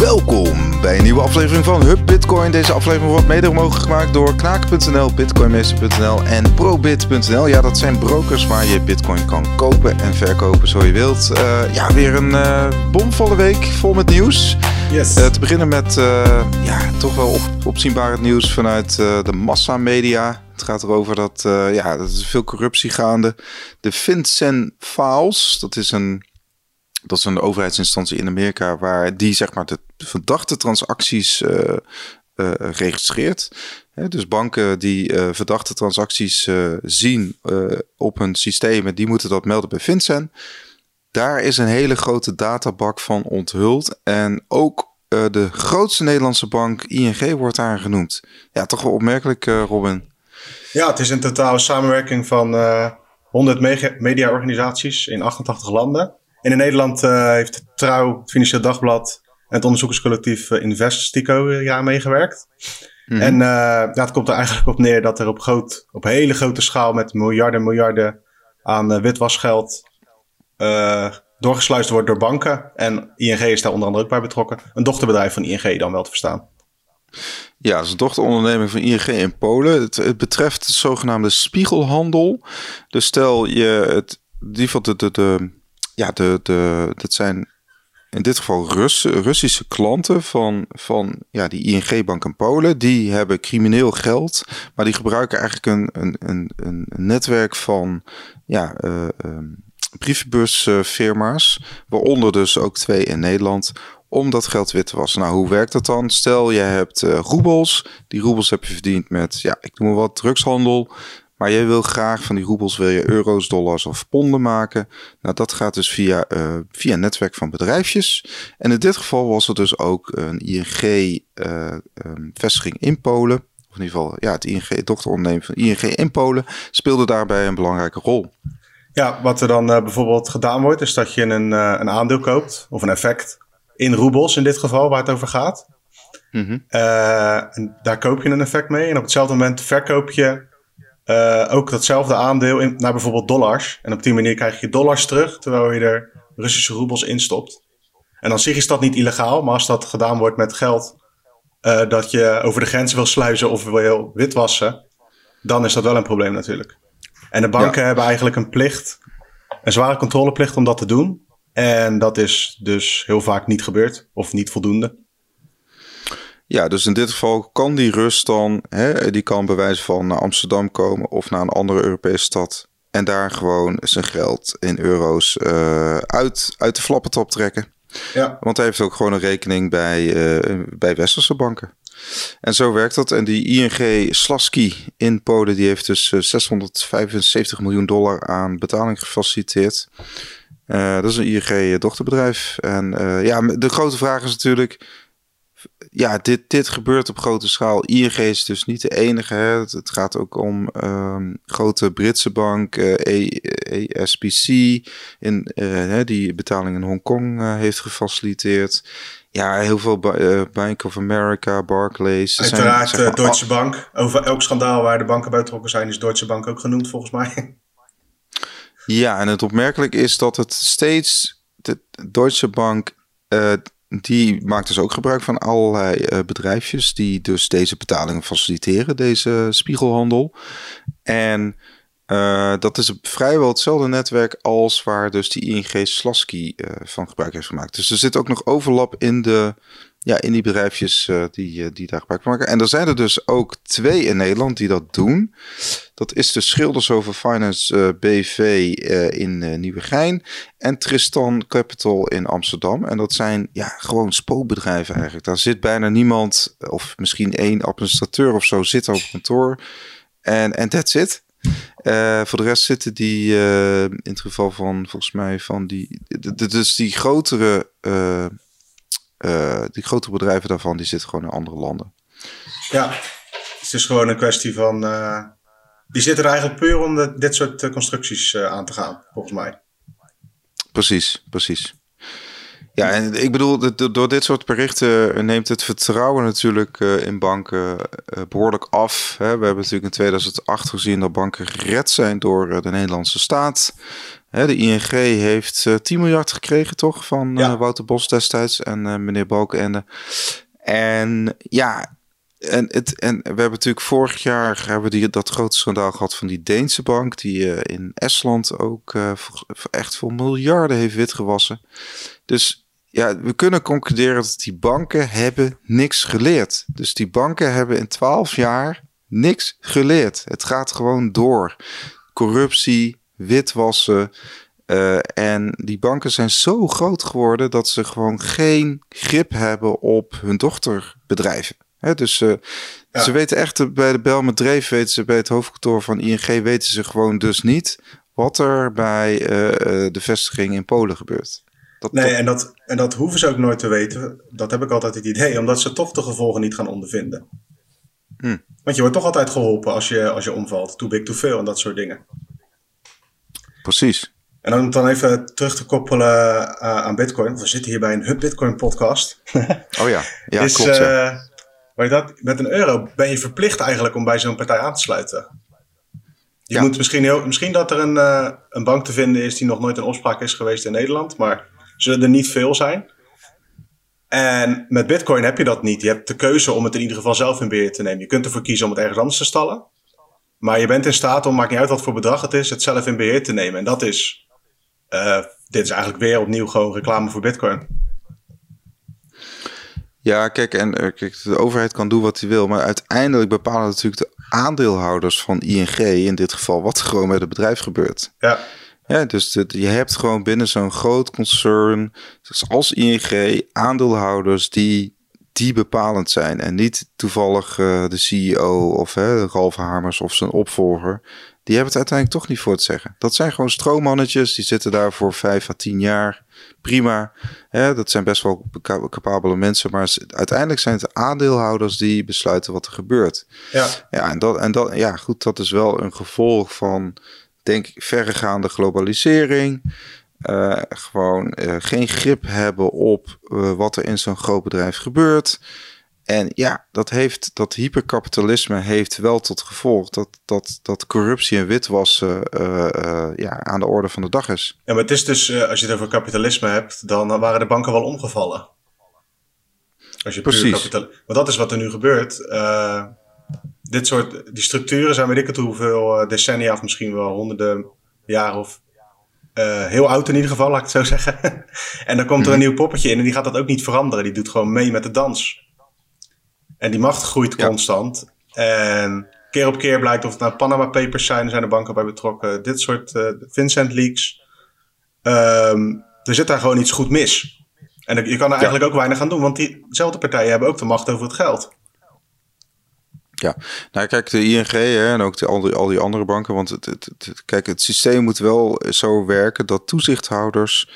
Welkom bij een nieuwe aflevering van Hub Bitcoin. Deze aflevering wordt mede mogelijk gemaakt door knaken.nl, bitcoinmeester.nl en probit.nl. Ja, dat zijn brokers waar je bitcoin kan kopen en verkopen zo je wilt. Uh, ja, weer een uh, bomvolle week vol met nieuws. Yes. Uh, te beginnen met ja, toch wel op, opzienbaar het nieuws vanuit de massamedia. Het gaat erover dat, ja, dat is veel corruptie gaande. De FinCEN Files, dat is een dat is een overheidsinstantie in Amerika waar die zeg maar de verdachte transacties uh, uh, registreert. dus banken die uh, verdachte transacties zien op hun systemen, die moeten dat melden bij FinCEN. Daar is een hele grote databak van onthuld. En ook de grootste Nederlandse bank, ING, wordt daar genoemd. Ja, toch wel opmerkelijk, Robin. Ja, het is een totale samenwerking van 100 mediaorganisaties in 88 landen. En in Nederland uh, heeft Trouw, het Financieel Dagblad en het onderzoekerscollectief uh, Investico jaar meegewerkt. Mm En ja, het komt er eigenlijk op neer dat er op, groot, op hele grote schaal met miljarden miljarden aan witwasgeld doorgesluist wordt door banken. En ING is daar onder andere ook bij betrokken. Een dochterbedrijf van ING dan wel te verstaan. Ja, dat is een dochteronderneming van ING in Polen. Het, het betreft de zogenaamde spiegelhandel. Dus stel je het, die van de, de, de ja, de, de, dat zijn in dit geval Rus, Russische klanten van, van ja, die ING-bank in Polen. Die hebben crimineel geld, maar die gebruiken eigenlijk een, een, een, een netwerk van ja, uh, brievenbusfirma's, waaronder dus ook twee in Nederland, om dat geld wit te wassen. Nou, hoe werkt dat dan? Stel, je hebt uh, roebels. Die roebels heb je verdiend met, ja, ik noem maar wat, drugshandel. Maar jij wil graag van die roebels wil je euro's, dollars of ponden maken. Nou, dat gaat dus via, uh, via een netwerk van bedrijfjes. En in dit geval was er dus ook een ING-vestiging eh, in Polen. Of in ieder geval, ja, het ING-dochteronderneming van ING in Polen speelde daarbij een belangrijke rol. Ja, wat er dan uh, bijvoorbeeld gedaan wordt, is dat je een, een aandeel koopt, of een effect, in roebels in dit geval, waar het over gaat. Mm -hmm. en daar koop je een effect mee. En op hetzelfde moment verkoop je uh, ook datzelfde aandeel in, naar bijvoorbeeld dollars. En op die manier krijg je dollars terug, terwijl je er Russische roebels in stopt. En dan zich is dat niet illegaal, maar als dat gedaan wordt met geld uh, dat je over de grens wil sluizen of wil witwassen, dan is dat wel een probleem natuurlijk. En de banken hebben eigenlijk een plicht, een zware controleplicht om dat te doen. En dat is dus heel vaak niet gebeurd of niet voldoende. Ja, dus in dit geval kan die Rus dan, hè, die kan bewijzen van naar Amsterdam komen of naar een andere Europese stad. En daar gewoon zijn geld in euro's uh, uit, uit de flappentop trekken. Ja. Want hij heeft ook gewoon een rekening bij, uh, bij westerse banken. En zo werkt dat. En die ING Slaski in Polen, die heeft dus 675 eh, miljoen dollar aan betaling gefaciliteerd. Uh, dat is een ING-dochterbedrijf. En ja, de grote vraag is natuurlijk ja, dit, dit gebeurt op grote schaal. ING is dus niet de enige. Hè. Het, gaat ook om um, grote Britse bank, uh, eh, ASBC, in, uh, die betaling in Hongkong uh, heeft gefaciliteerd. Ja, heel veel Bank of America, Barclays. Uiteraard zijn, zeg Deutsche Bank. Over elk schandaal waar de banken bij betrokken zijn, is Deutsche Bank ook genoemd volgens mij. Ja, en het opmerkelijk is dat het steeds de Deutsche Bank die maakt dus ook gebruik van allerlei uh, bedrijfjes die dus deze betalingen faciliteren, deze spiegelhandel. En uh, dat is vrijwel hetzelfde netwerk als waar dus die ING Slasky uh, van gebruik heeft gemaakt. Dus er zit ook nog overlap in de ja, in die bedrijfjes uh, die, uh, die daar gebruik maken. En er zijn er dus ook twee in Nederland die dat doen. Dat is de Schilders over Finance uh, BV in Nieuwegein en Tristan Capital in Amsterdam. En dat zijn ja, gewoon spookbedrijven eigenlijk. Daar zit bijna niemand, of misschien één administrateur of zo, zit op kantoor. En, en that's it. Uh, voor de rest zitten die uh, in het geval van volgens mij van die. Dus die grotere uh, uh, die grote bedrijven daarvan, die zitten gewoon in andere landen. Ja, het is gewoon een kwestie van... Uh, die zitten er eigenlijk puur om de, dit soort uh, constructies aan te gaan, volgens mij. Precies, precies. Ja, en ik bedoel, door dit soort berichten neemt het vertrouwen natuurlijk in banken behoorlijk af. We hebben natuurlijk in 2008 gezien dat banken gered zijn door de Nederlandse staat. Hè, de ING heeft uh, 10 miljard gekregen, toch? Van ja. Wouter Bos destijds en meneer Balkenende. En ja, en, het, en we hebben natuurlijk vorig jaar hebben die, dat grote schandaal gehad van die Deense bank, die uh, in Estland ook uh, echt voor miljarden heeft witgewassen. Dus ja, we kunnen concluderen dat die banken hebben niks geleerd. Dus die banken hebben in twaalf jaar niks geleerd. Het gaat gewoon door. Corruptie, witwassen. Uh, en die banken zijn zo groot geworden dat ze gewoon geen grip hebben op hun dochterbedrijven. He, dus uh, ja. ze weten echt bij de Bel met Dreef, weten ze bij het hoofdkantoor van ING, weten ze gewoon dus niet wat er bij uh, de vestiging in Polen gebeurt. Dat, nee, En, dat, en dat hoeven ze ook nooit te weten. Dat heb ik altijd het idee, omdat ze toch de gevolgen niet gaan ondervinden. Hm. Want je wordt toch altijd geholpen als je, als je omvalt. Too big, too veel en dat soort dingen. Precies. En om dan even terug te koppelen uh, aan Bitcoin. We zitten hier bij een Hub Bitcoin podcast. oh ja, ja is, klopt. Uh, je dat, met een euro ben je verplicht eigenlijk om bij zo'n partij aan te sluiten. Je ja. moet misschien, heel, misschien dat er een, uh, een bank te vinden is die nog nooit in opspraak is geweest in Nederland. Maar zullen er niet veel zijn. En met Bitcoin heb je dat niet. Je hebt de keuze om het in ieder geval zelf in beheer te nemen. Je kunt ervoor kiezen om het ergens anders te stallen. Maar je bent in staat om, maakt niet uit wat voor bedrag het is, het zelf in beheer te nemen. En dat is, uh, dit is eigenlijk weer opnieuw gewoon reclame voor Bitcoin. Ja, kijk, en uh, kijk, de overheid kan doen wat hij wil, maar uiteindelijk bepalen natuurlijk de aandeelhouders van ING in dit geval wat er gewoon met het bedrijf gebeurt. Ja. Ja, dus je hebt gewoon binnen zo'n groot concern, zoals ING, aandeelhouders die, die bepalend zijn. En niet toevallig uh, de CEO of uh, Ralf Hamers of zijn opvolger. Die hebben het uiteindelijk toch niet voor te zeggen. Dat zijn gewoon stroomannetjes, die zitten daar voor vijf à tien jaar. Prima, hè, dat zijn best wel capabele mensen, maar uiteindelijk zijn het aandeelhouders die besluiten wat er gebeurt. Ja, ja en, dat, en dat, ja, goed, dat is wel een gevolg van denk ik, verregaande globalisering. Uh, gewoon uh, geen grip hebben op uh, wat er in zo'n groot bedrijf gebeurt. En ja, dat, heeft, dat hyperkapitalisme heeft wel tot gevolg dat, dat, dat corruptie en witwassen ja, aan de orde van de dag is. Ja, maar het is dus, als je het over kapitalisme hebt, dan waren de banken wel omgevallen. Als je Precies. Kapitaal... Want dat is wat er nu gebeurt dit soort, die structuren zijn weet ik het hoeveel eh, decennia of misschien wel honderden jaren of uh, heel oud in ieder geval, laat ik het zo zeggen. en dan komt er een mhm. nieuw poppetje in en die gaat dat ook niet veranderen. Die doet gewoon mee met de dans. En die macht groeit constant. En keer op keer blijkt of het nou Panama Papers zijn, zijn de banken bij betrokken. Dit soort uh, Vincent Leaks. Um, er zit daar gewoon iets goed mis. En je kan er eigenlijk ook weinig aan doen, want diezelfde partijen hebben ook de macht over het geld. Ja, nou kijk, de ING hè, en ook de, al, die, al die andere banken. Want het, het, het, kijk, het systeem moet wel zo werken dat toezichthouders.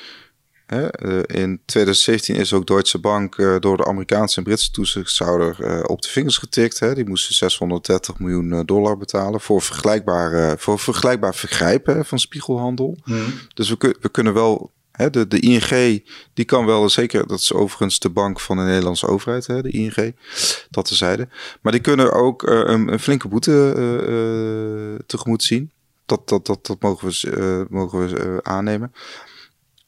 Hè, eh, in 2017 is ook Deutsche Bank uh, door de Amerikaanse en Britse toezichthouder uh, op de vingers getikt. Hè. Die moesten 630 miljoen dollar betalen voor, vergelijkbare, voor vergelijkbaar vergrijpen van spiegelhandel. Hmm. Dus we, we kunnen wel de, de ING, die kan wel zeker, dat is overigens de bank van de Nederlandse overheid, de ING, dat tezijde. Maar die kunnen ook uh, een, flinke boete uh, tegemoet zien. Dat, dat, dat, dat mogen we, mogen we aannemen.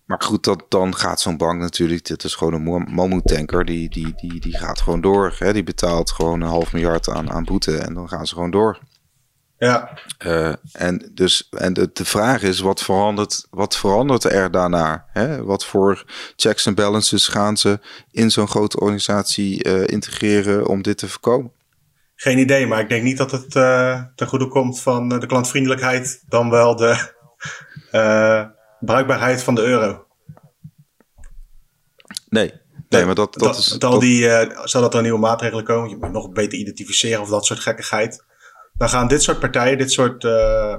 Maar goed, dat, dan gaat zo'n bank natuurlijk, dit is gewoon een mammoetanker, die, die, die, die gaat gewoon door. Hè? Die betaalt gewoon een half miljard aan, aan boete en dan gaan ze gewoon door. Ja. Uh, en dus, en de, de vraag is, wat verandert, wat verandert er daarna? Hè? Wat voor checks en balances gaan ze in zo'n grote organisatie uh, integreren om dit te voorkomen? Geen idee, maar ik denk niet dat het uh, ten goede komt van de klantvriendelijkheid, dan wel de bruikbaarheid van de euro. Nee, Nee, maar dat, dat, dat is. Al die, uh, zal dat er nieuwe maatregelen komen? Je moet nog beter identificeren of dat soort gekkigheid dan gaan dit soort partijen, dit soort uh,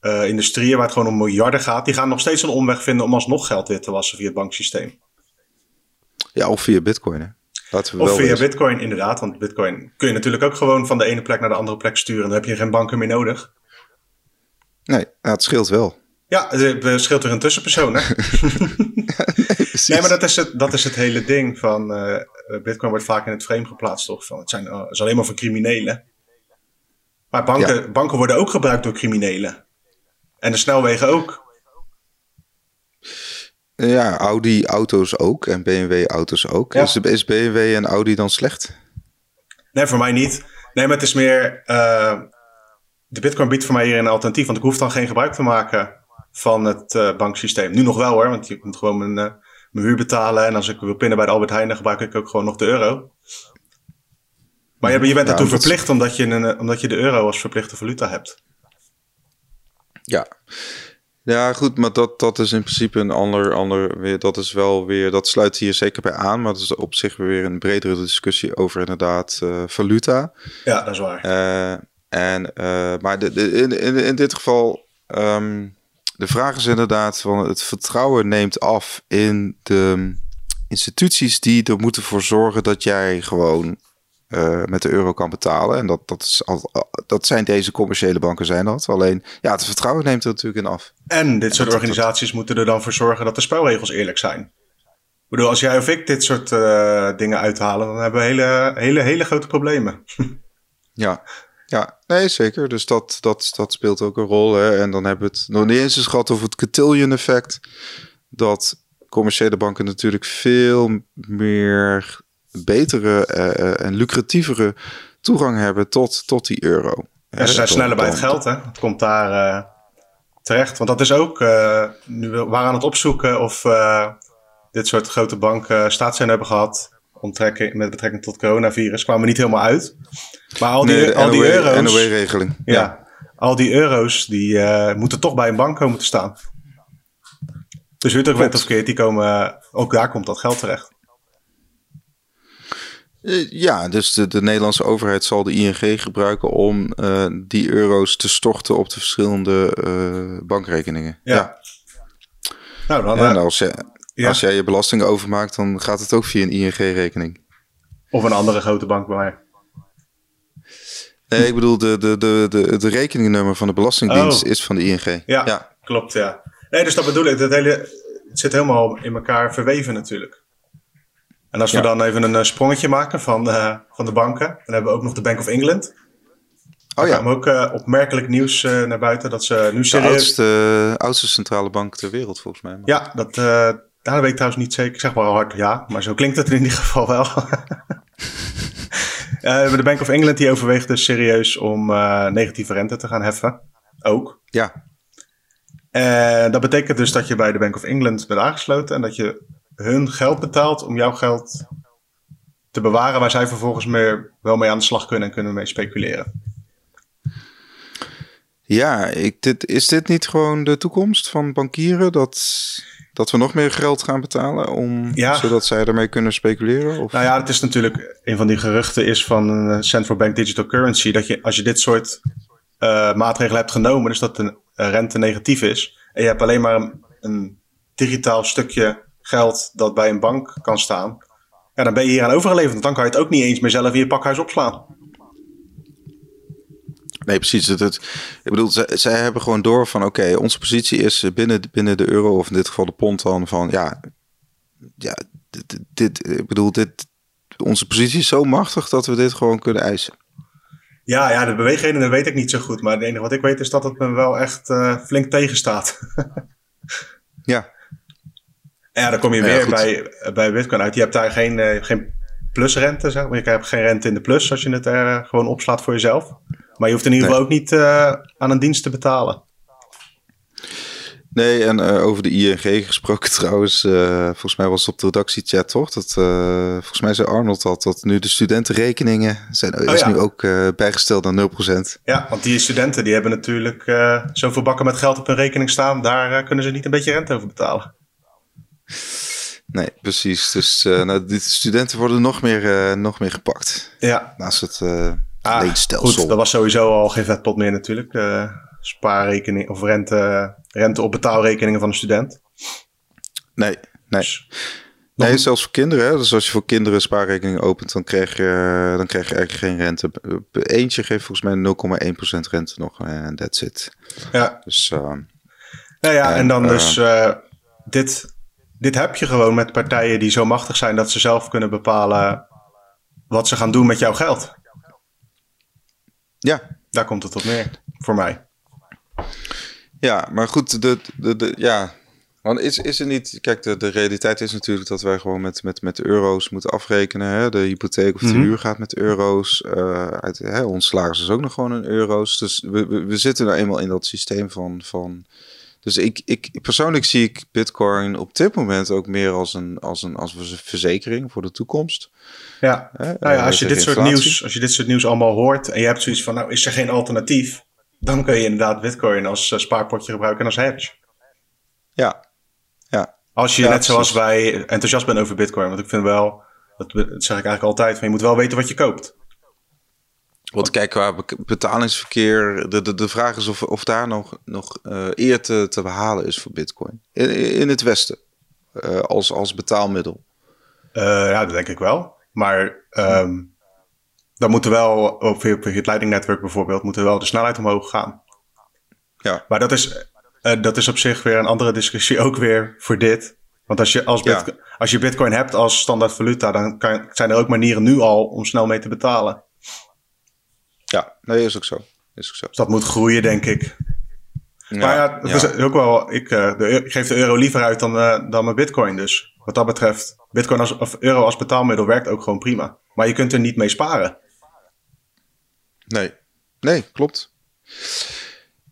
uh, industrieën waar het gewoon om miljarden gaat, die gaan nog steeds een omweg vinden om alsnog geld wit te wassen via het banksysteem. Ja, of via bitcoin hè? Laten we of via bitcoin inderdaad, want bitcoin kun je natuurlijk ook gewoon van de ene plek naar de andere plek sturen. Dan heb je geen banken meer nodig. Nee, het scheelt wel. Ja, het scheelt er een tussenpersoon, hè? nee, maar dat is, het, dat is het hele ding van... Uh, Bitcoin wordt vaak in het frame geplaatst, toch? Van, het, zijn, uh, is alleen maar voor criminelen. Maar banken, banken worden ook gebruikt door criminelen. En de snelwegen ook. Ja, Audi auto's ook en BMW auto's ook. Is, is BMW en Audi dan slecht? Nee, voor mij niet. Nee, maar het is meer... Uh, de Bitcoin biedt voor mij hier een alternatief. Want ik hoef dan geen gebruik te maken van het uh, banksysteem. Nu nog wel hoor, want je moet gewoon mijn, uh, mijn huur betalen. En als ik wil pinnen bij de Albert Heijn, dan gebruik ik ook gewoon nog de euro. Maar je, je bent ertoe verplicht omdat je, een, omdat je de euro als verplichte valuta hebt. Ja, ja, goed, maar dat, dat is in principe een ander, ander weer. Dat is wel weer, dat sluit hier zeker bij aan, maar dat is op zich weer een bredere discussie over inderdaad uh, valuta. Ja, dat is waar. Uh, en, uh, maar de, de, in, in, in dit geval, um, de vraag is inderdaad van het vertrouwen neemt af in de instituties die er moeten voor zorgen dat jij gewoon uh, met de euro kan betalen. En dat, dat, is al, dat zijn deze commerciële banken zijn dat. Alleen, ja, het vertrouwen neemt er natuurlijk in af. En dit soort organisaties moeten er dan voor zorgen dat de spelregels eerlijk zijn. Ik bedoel, als jij of ik dit soort uh, dingen uithalen, dan hebben we hele, hele, hele grote problemen. ja. Ja, nee, zeker. Dus dat, dat, dat speelt ook een rol. Hè. En dan hebben we het nog niet eens eens gehad over het cotillion effect. Dat commerciële banken natuurlijk veel meer betere uh, en lucratievere toegang hebben tot, tot die euro. En ze zijn sneller bij het geld, hè? Het komt daar uh, terecht. Want dat is ook, uh, nu we waren aan het opzoeken of dit soort grote banken staatssteun hebben gehad. Omtrekking, met betrekking tot coronavirus. Kwamen we niet helemaal uit. Maar al die, nee, al die euro's. NOE-regeling. Ja, ja, al die euro's die moeten toch bij een bank komen te staan. Dus weet ook wet of keert, die komen, ook daar komt dat geld terecht. Uh, ja, dus de, de, Nederlandse overheid zal de ING gebruiken om uh, die euro's te storten op de verschillende uh, bankrekeningen. Ja. ja. Nou, dan, en als, je, ja. als jij je belastingen overmaakt, dan gaat het ook via een ING-rekening. Of een andere grote bank bij mij. Nee, ik bedoel, de, de, de, de, de rekeningnummer van de Belastingdienst oh. is van de ING. Ja, ja, klopt, ja. Nee, dus dat bedoel ik. Dat hele, het zit helemaal in elkaar verweven natuurlijk. En als we ja. dan even een uh, sprongetje maken van, uh, van de banken, dan hebben we ook nog de Bank of England. Oh ja. ook uh, opmerkelijk nieuws naar buiten dat ze nu serieus... De oudste, oudste centrale bank ter wereld volgens mij. Maar... Ja, dat, dat weet ik trouwens niet zeker. Ik zeg wel hard ja, maar zo klinkt het in ieder geval wel. de Bank of England die overweegt dus serieus om negatieve rente te gaan heffen. Ook. Ja. En dat betekent dus dat je bij de Bank of England bent aangesloten en dat je hun geld betaalt om jouw geld te bewaren, waar zij vervolgens meer, wel mee aan de slag kunnen en kunnen mee speculeren. Ja, ik, dit, is dit niet gewoon de toekomst van bankieren? Dat, dat we nog meer geld gaan betalen om, ja. zodat zij ermee kunnen speculeren? Of? Nou ja, het is natuurlijk een van die geruchten is van een central bank digital currency. Dat je als je dit soort uh, maatregelen hebt genomen, dus dat de rente negatief is. En je hebt alleen maar een, een digitaal stukje geld dat bij een bank kan staan. Ja, dan ben je hier aan overgeleverd. Want dan kan je het ook niet eens meer zelf in je pakhuis opslaan. Nee, precies. Het, het, ik bedoel, zij, zij hebben gewoon door van oké, onze positie is binnen, binnen de euro, of in dit geval de pond dan, van ja, ja dit, dit, ik bedoel, dit, onze positie is zo machtig dat we dit gewoon kunnen eisen. Ja, ja, de beweegredenen weet ik niet zo goed. Maar het enige wat ik weet is dat het me wel echt uh, flink tegenstaat. ja. Ja, dan kom je weer ja, bij, bij Bitcoin uit. Je hebt daar geen, uh, geen plusrente, zeg maar. Je hebt geen rente in de plus als je het er uh, gewoon opslaat voor jezelf. Maar je hoeft in ieder geval nee. ook niet uh, aan een dienst te betalen. Nee, en over de ING gesproken trouwens, volgens mij was het op de redactiechat toch? Dat, volgens mij zei Arnold dat, dat nu de studentenrekeningen zijn oh, is ja. nu ook bijgesteld aan 0%. Ja, want die studenten die hebben natuurlijk zoveel bakken met geld op hun rekening staan, daar kunnen ze niet een beetje rente over betalen. Nee, precies. Dus uh, nou, die studenten worden nog meer, uh, nog meer gepakt. Ja. Naast het uh, ah, leenstelsel. Goed, dat was sowieso al geen vetpot meer natuurlijk. De spaarrekening of rente, rente op betaalrekeningen van een student. Nee, nee. Dus, nee, nog... zelfs voor kinderen. Hè? Dus als je voor kinderen spaarrekening opent, dan krijg je, dan krijg je eigenlijk geen rente. Eentje geeft volgens mij 0,1% rente nog en that's it. Ja. Dus, nou ja, en, en dan dus dit, dit heb je gewoon met partijen die zo machtig zijn dat ze zelf kunnen bepalen wat ze gaan doen met jouw geld. Ja. Daar komt het op neer, voor mij. Ja, maar goed, de, de, de, ja, Want is, is er niet... Kijk, de, de realiteit is natuurlijk dat wij gewoon met, met, met euro's moeten afrekenen. Hè? De hypotheek of de mhm. huur gaat met euro's. Uh, uit, hè, ons salaris is ook nog gewoon in euro's. Dus we, we, we, zitten nou eenmaal in dat systeem van... van dus ik, ik persoonlijk zie ik Bitcoin op dit moment ook meer als een, als een, als een verzekering voor de toekomst. Ja, nou ja als je dit soort nieuws, als je dit soort nieuws allemaal hoort en je hebt zoiets van, nou is er geen alternatief, dan kun je inderdaad Bitcoin als uh, spaarpotje gebruiken als hedge. Ja, ja. Als je net zoals wij enthousiast bent over Bitcoin, want ik vind wel, dat, zeg ik eigenlijk altijd, van je moet wel weten wat je koopt. Want kijk, qua betalingsverkeer, de, de, de vraag is of, of daar nog, nog uh, eer te, te behalen is voor Bitcoin. In, in het Westen, uh, als, als betaalmiddel. Uh, ja, dat denk ik wel. Maar um, dan moeten wel, op het leidingnetwerk bijvoorbeeld, moeten wel de snelheid omhoog gaan. Ja. Maar dat is, dat is op zich weer een andere discussie ook weer voor dit. Want als je, als, Bitcoin, als je Bitcoin hebt als standaard valuta, dan kan, zijn er ook manieren nu al om snel mee te betalen. Ja, nee, is ook zo. Is ook zo. Dus dat moet groeien, denk ik. Ja, maar ja, dat is ook wel. Ik, uh, de, ik, geef de euro liever uit dan, uh, dan mijn Bitcoin. Dus wat dat betreft, Bitcoin als, of euro als betaalmiddel werkt ook gewoon prima. Maar je kunt er niet mee sparen. Nee, nee, klopt.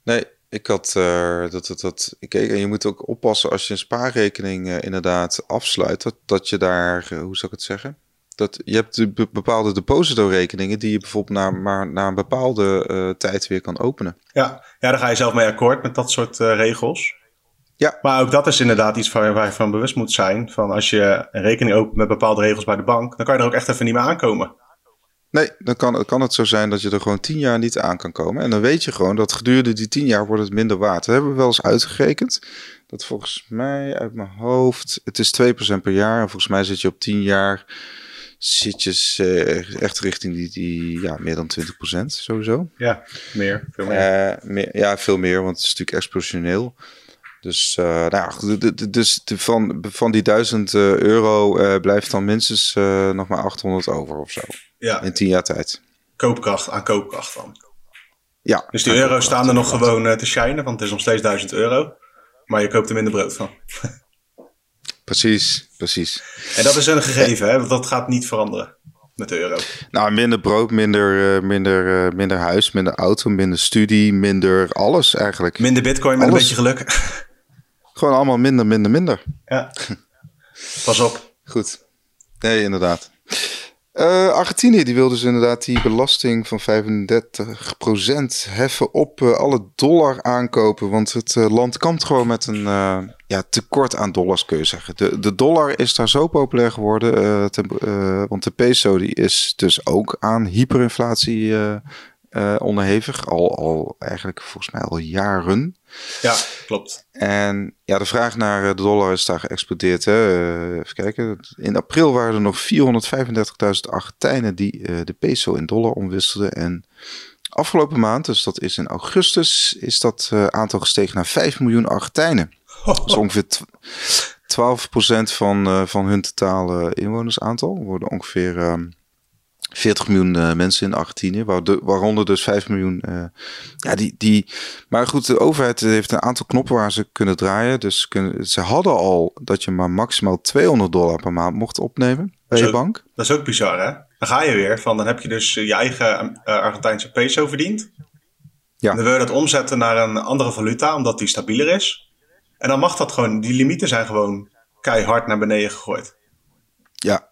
Nee, ik had uh, dat, dat, dat. Ik, en je moet ook oppassen als je een spaarrekening inderdaad afsluit. Dat, dat je daar, hoe zou ik het zeggen? Dat, je hebt de bepaalde depositorekeningen die je bijvoorbeeld na, maar na een bepaalde uh, tijd weer kan openen. Ja. ja, daar ga je zelf mee akkoord met dat soort uh, regels. Ja. Maar ook dat is inderdaad iets waar, waar je van bewust moet zijn. Van als je een rekening opent met bepaalde regels bij de bank, dan kan je er ook echt even niet meer aankomen. Nee, dan kan, kan het zo zijn dat je er gewoon tien jaar niet aan kan komen. En dan weet je gewoon dat gedurende die tien jaar wordt het minder waard. Dat hebben we wel eens uitgerekend. Dat volgens mij uit mijn hoofd, het is 2% per jaar. En volgens mij zit je op tien jaar zit je uh, echt richting die, die ja, meer dan 20% sowieso. Ja, meer. Veel meer. Uh, meer. Ja, veel meer, want het is natuurlijk exponentieel. Dus, uh, nou, dus de, van, van die 1000 euro blijft dan minstens nog maar 800 over of zo. Ja. In 10 jaar tijd. Koopkracht aan koopkracht dan. Ja. Dus die euro's staan er nog gewoon te shinen, want het is nog steeds 1000 euro. Maar je koopt er minder brood van. Precies, precies. En dat is een gegeven, hè? want dat gaat niet veranderen met de euro. Nou, minder brood, minder, uh, minder, uh, minder huis, minder auto, minder studie, minder alles eigenlijk. Minder bitcoin met alles. een beetje geluk. Gewoon allemaal minder, minder, minder. Ja. Pas op. Goed. Nee, inderdaad. Uh, Argentinië die wil dus inderdaad die belasting van 35% heffen op uh, alle dollar aankopen. Want het uh, land kampt gewoon met een ja, tekort aan dollars, kun je zeggen. De, de dollar is daar zo populair geworden. Want de peso die is dus ook aan hyperinflatie onderhevig. Al, al eigenlijk volgens mij al jaren. Ja, klopt. En ja, de vraag naar de dollar is daar geëxplodeerd. Hè? Uh, even kijken. In april waren er nog 435.000 Argentijnen die uh, de peso in dollar omwisselden. En afgelopen maand, dus dat is in augustus, is dat aantal gestegen naar 5 miljoen Argentijnen. Dat is ongeveer 12% van, van hun totale inwonersaantal. Worden ongeveer... Ehm, 40 miljoen uh, mensen in Argentinië, waaronder dus 5 miljoen. Uh, ja, die, die, maar goed, de overheid heeft een aantal knoppen waar ze kunnen draaien. Dus kunnen, ze hadden al dat je maar maximaal 200 dollar per maand mocht opnemen bij je bank. Dat is ook bizar, hè? Dan ga je weer van, dan heb je dus je eigen uh, Argentijnse peso verdiend. Ja. Dan wil je dat omzetten naar een andere valuta, omdat die stabieler is. En dan mag dat gewoon, die limieten zijn gewoon keihard naar beneden gegooid. Ja,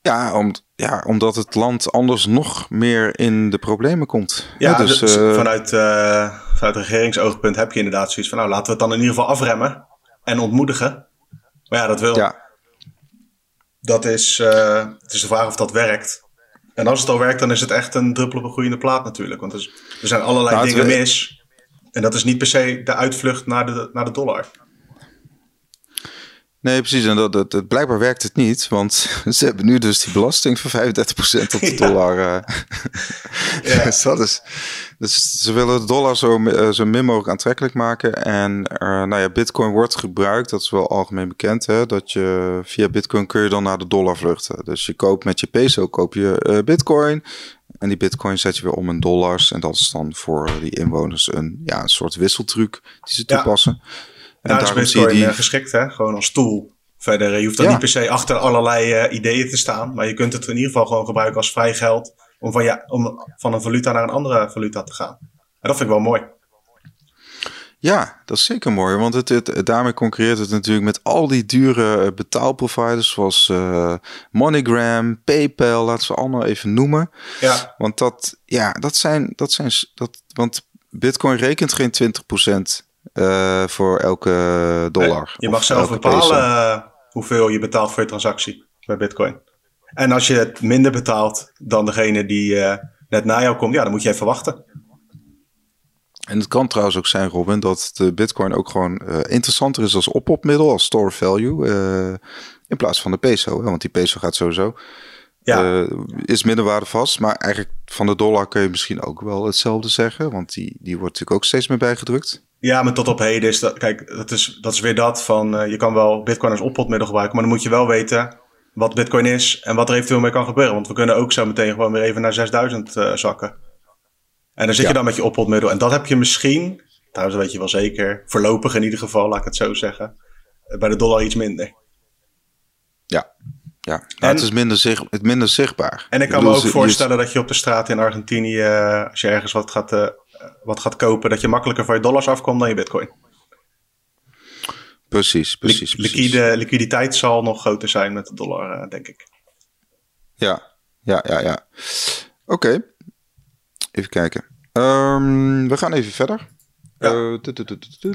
ja, om, ja, omdat het land anders nog meer in de problemen komt. Ja, dus, dus uh, vanuit, uh, vanuit regeringsoogpunt heb je inderdaad zoiets van... nou, laten we het dan in ieder geval afremmen en ontmoedigen. Maar ja, dat wil... Ja. Dat is, uh, het is de vraag of dat werkt. En als het al werkt, dan is het echt een druppel op een groeiende plaat natuurlijk. Want er, er zijn allerlei nou, dingen mis. En dat is niet per se de uitvlucht naar de, naar de dollar. Nee, precies. En dat, dat, dat, blijkbaar werkt het niet, want ze hebben nu dus die belasting van 35% op de dollar. Uh. ja. dus dat is, dus ze willen de dollar zo, uh, zo min mogelijk aantrekkelijk maken. En uh, nou ja, Bitcoin wordt gebruikt, dat is wel algemeen bekend, hè, dat je via Bitcoin kun je dan naar de dollar vluchten. Dus je koopt met je peso koop je Bitcoin. En die Bitcoin zet je weer om in dollars. En dat is dan voor die inwoners een, ja, een soort wisseltruc die ze toepassen. Ja. En daar is Bitcoin die... geschikt, hè? Gewoon als tool. Verder, je hoeft dan niet per se achter allerlei ideeën te staan. Maar je kunt het in ieder geval gewoon gebruiken als vrij geld. Om van, ja, om van een valuta naar een andere valuta te gaan. En dat vind ik wel mooi. Ja, dat is zeker mooi, want het, het, daarmee concurreert het natuurlijk met al die dure eh, betaalproviders zoals uh, MoneyGram, PayPal, laten we allemaal even noemen. Ja. Want dat, ja, dat zijn, dat zijn, dat, want Bitcoin rekent geen 20% uh, eh, voor elke dollar. je mag zelf bepalen hoeveel je betaalt voor je transactie bij Bitcoin. En als je het minder betaalt dan degene die net na jou komt, ja, dan moet je even wachten. En het kan trouwens ook zijn, Robin, dat de Bitcoin ook gewoon uh, interessanter is als oppopmiddel, als store value, uh, in plaats van de peso. Hè? Want die peso gaat sowieso. Ja. Is minder waardevast, maar eigenlijk van de dollar kun je misschien ook wel hetzelfde zeggen, want die, die wordt natuurlijk ook steeds meer bijgedrukt. Ja, maar tot op heden is dat, kijk, dat is, dat is weer dat van, je kan wel Bitcoin als oppotmiddel gebruiken, maar dan moet je wel weten wat Bitcoin is en wat er eventueel mee kan gebeuren. Want we kunnen ook zo meteen gewoon weer even naar 6000 zakken. En dan zit je dan met je oppotmiddel. En dat heb je misschien, trouwens weet je wel zeker, voorlopig in ieder geval, laat ik het zo zeggen, bij de dollar iets minder. Ja, ja. Nou, en, het is minder, zich, het minder zichtbaar. En ik kan me ook voorstellen dat je op de straat in Argentinië, eh, als je ergens wat gaat, wat gaat kopen, dat je makkelijker van je dollars afkomt dan je bitcoin. Precies, precies. Liquide, liquiditeit zal nog groter zijn met de dollar, uh, denk ik. Ja, ja, ja, ja. Oké. Even kijken. Um, we gaan even verder. Ja. Uh,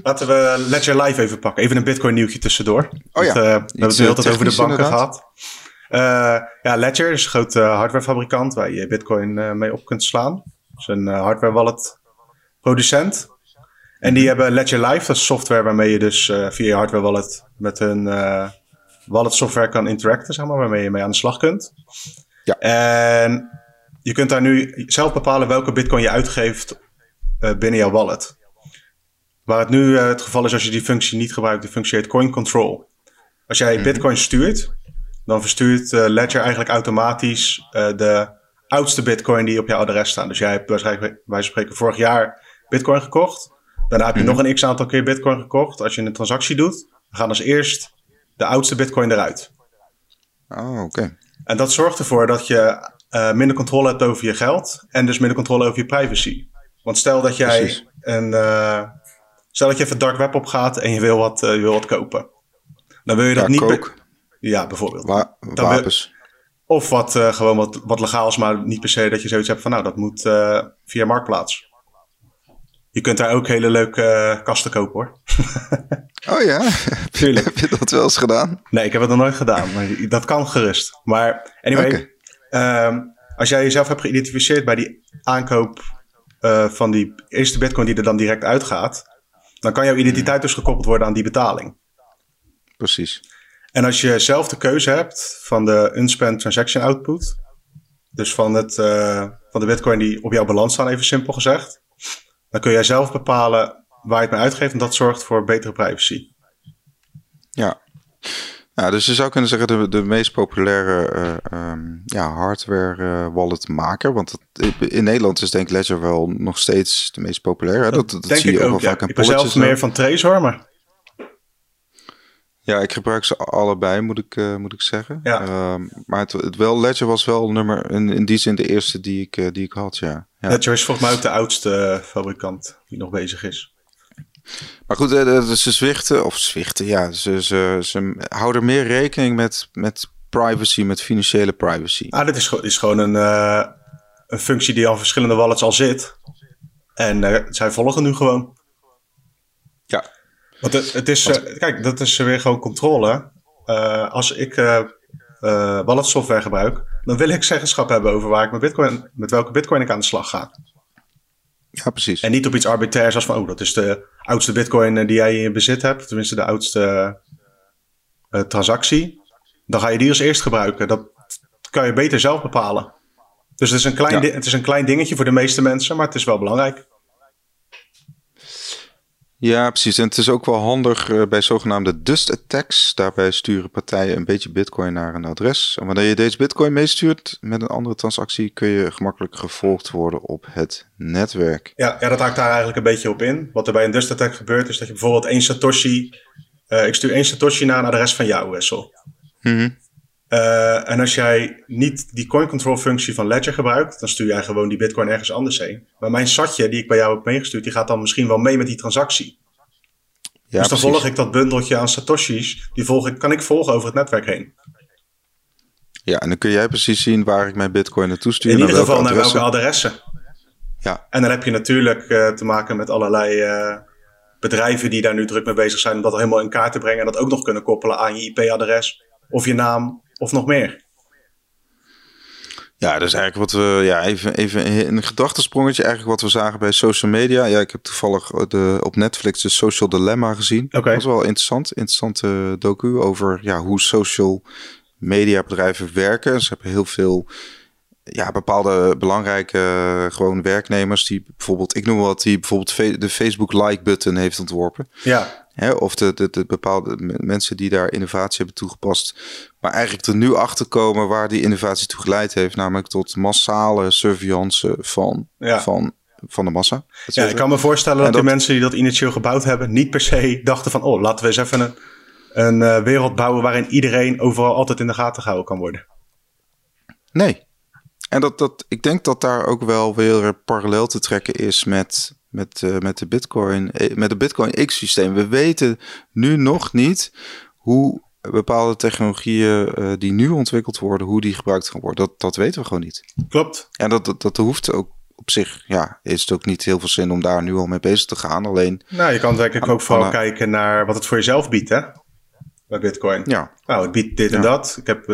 Laten we Ledger Live even pakken. Even een Bitcoin nieuwtje tussendoor. Oh ja. Want, uh, we hebben het heel tijd over de banken gehad. Uh, ja, Ledger is een grote hardwarefabrikant waar je Bitcoin mee op kunt slaan. Het is een hardware wallet producent. En die hebben Ledger Live, dat is software waarmee je dus via je hardware wallet met hun wallet software kan interacten, zeg maar, waarmee je mee aan de slag kunt. Ja. En je kunt daar nu zelf bepalen welke bitcoin je uitgeeft uh, binnen jouw wallet. Waar het nu het geval is als je die functie niet gebruikt, de functie heet coin control. Als jij mhm. bitcoin stuurt, dan verstuurt Ledger eigenlijk automatisch de oudste bitcoin die op jouw adres staan. Dus jij hebt waarschijnlijk, wij spreken, vorig jaar bitcoin gekocht. Daarna heb je mhm. nog een x aantal keer bitcoin gekocht. Als je een transactie doet, dan gaan als eerst de oudste bitcoin eruit. Oh, oké. En dat zorgt ervoor dat je uh, minder controle hebt over je geld en dus minder controle over je privacy. Want stel dat jij een, uh, stel dat je even dark web op gaat en je wil wat, uh, je wil wat kopen. Dan wil je dat niet. Ja, bijvoorbeeld. Wa wapens. of wat, gewoon wat, wat legaals, maar niet per se dat je zoiets hebt van nou, dat moet via Marktplaats. Je kunt daar ook hele leuke kasten kopen hoor. oh ja? Tuurlijk. heb je dat wel eens gedaan? Nee, ik heb het nog nooit gedaan. Maar dat kan gerust. Maar anyway, Ehm, als jij jezelf hebt geïdentificeerd bij die aankoop uh, van die eerste bitcoin die er dan direct uitgaat, dan kan jouw identiteit dus gekoppeld worden aan die betaling. Precies. En als je zelf de keuze hebt van de unspent transaction output, dus van, het, uh, van de bitcoin die op jouw balans staan, even simpel gezegd, dan kun jij zelf bepalen waar je het mee uitgeeft en dat zorgt voor betere privacy. Ja. Ja, dus je zou kunnen zeggen de, de meest populaire uh, um, ja, hardware uh, wallet maker. Want in Nederland is denk ik Ledger wel nog steeds de meest populaire. Dat, dat, zie je ook, wel ja. vaak Ik ben zelf meer van Trezor, maar... Ja, ik gebruik ze allebei, moet ik, uh, moet ik zeggen. Ja. Uh, maar het, het, wel, Ledger was wel nummer, in, in die zin de eerste die ik, uh, die ik had, ja. ja. Ledger is volgens mij ook de oudste fabrikant die nog bezig is. Maar goed, eh, ze zwichten, of zwichten, ja, ze, ze, ze houden meer rekening met, met privacy, met financiële privacy. Ah, dit is, is gewoon een, uh, een functie die aan verschillende wallets al zit. En zij volgen nu gewoon. Ja. Want het, het is, uh, kijk, dat is weer gewoon controle. als ik wallet software gebruik, dan wil ik zeggenschap hebben over waar ik met, bitcoin, met welke bitcoin ik aan de slag ga. Ja, precies. En niet op iets arbitrairs als van, oh, dat is de oudste bitcoin eh, die jij in je bezit hebt. Tenminste, de oudste uh, transactie. Dan ga je die als eerst gebruiken. Dat kan je beter zelf bepalen. Dus het is, een klein het is een klein dingetje voor de meeste mensen, maar het is wel belangrijk. Ja, precies. En het is ook wel handig uh, bij zogenaamde dust attacks. Daarbij sturen partijen een beetje bitcoin naar een adres. En wanneer je deze bitcoin meestuurt met een andere transactie, kun je gemakkelijk gevolgd worden op het netwerk. Ja, ja dat haakt daar eigenlijk een beetje op in. Wat er bij een dust attack gebeurt, is dat je bijvoorbeeld één Satoshi. Uh, ik stuur één Satoshi naar een adres van jou, Wessel. Mm uh, en als jij niet die coin control functie van Ledger gebruikt, dan stuur jij gewoon die bitcoin ergens anders heen. Maar mijn satje die ik bij jou heb meegestuurd, die gaat dan misschien wel mee met die transactie. Ja, dus dan volg ik dat bundeltje aan satoshis, die volg ik, kan ik volgen over het netwerk heen. Ja, en dan kun jij precies zien waar ik mijn bitcoin naartoe stuur. In ieder geval naar welke adressen. Ja. En dan heb je natuurlijk uh, te maken met allerlei uh, bedrijven die daar nu druk mee bezig zijn om dat helemaal in kaart te brengen en dat ook nog kunnen koppelen aan je IP-adres of je naam of nog meer? Ja, dus eigenlijk wat we, ja, even, even een gedachtesprongetje, eigenlijk wat we zagen bij social media. Ja, ik heb toevallig de, op Netflix de Social Dilemma gezien. Oké. Dat was wel interessant, interessante docu over ja, hoe social media bedrijven werken. Ze hebben heel veel ja, bepaalde belangrijke gewoon werknemers die bijvoorbeeld, ik noem wat, die bijvoorbeeld de Facebook like button heeft ontworpen. Ja. Hè, of de, de, de, bepaalde mensen die daar innovatie hebben toegepast. Maar eigenlijk er nu achter komen waar die innovatie toe geleid heeft. Namelijk tot massale surveillance van, van, van de massa. Ja, ik kan me voorstellen dat, de mensen die dat initieel gebouwd hebben... niet per se dachten van... oh, laten we eens even een, een uh, wereld bouwen... waarin iedereen overal altijd in de gaten gehouden kan worden. Nee. En dat, dat, ik denk dat daar ook wel weer parallel te trekken is met met, uh, met de Bitcoin, eh, met het Bitcoin X-systeem. We weten nu nog niet hoe bepaalde technologieën uh, die nu ontwikkeld worden, hoe die gebruikt gaan worden. Dat, dat weten we gewoon niet. Klopt. En dat, dat, dat hoeft ook op zich, ja, is het ook niet heel veel zin om daar nu al mee bezig te gaan. Alleen. Nou, je kan denk ik ook vooral kijken naar wat het voor jezelf biedt, hè? Bij Bitcoin. Ja. Nou, het biedt dit en dat. Ik heb,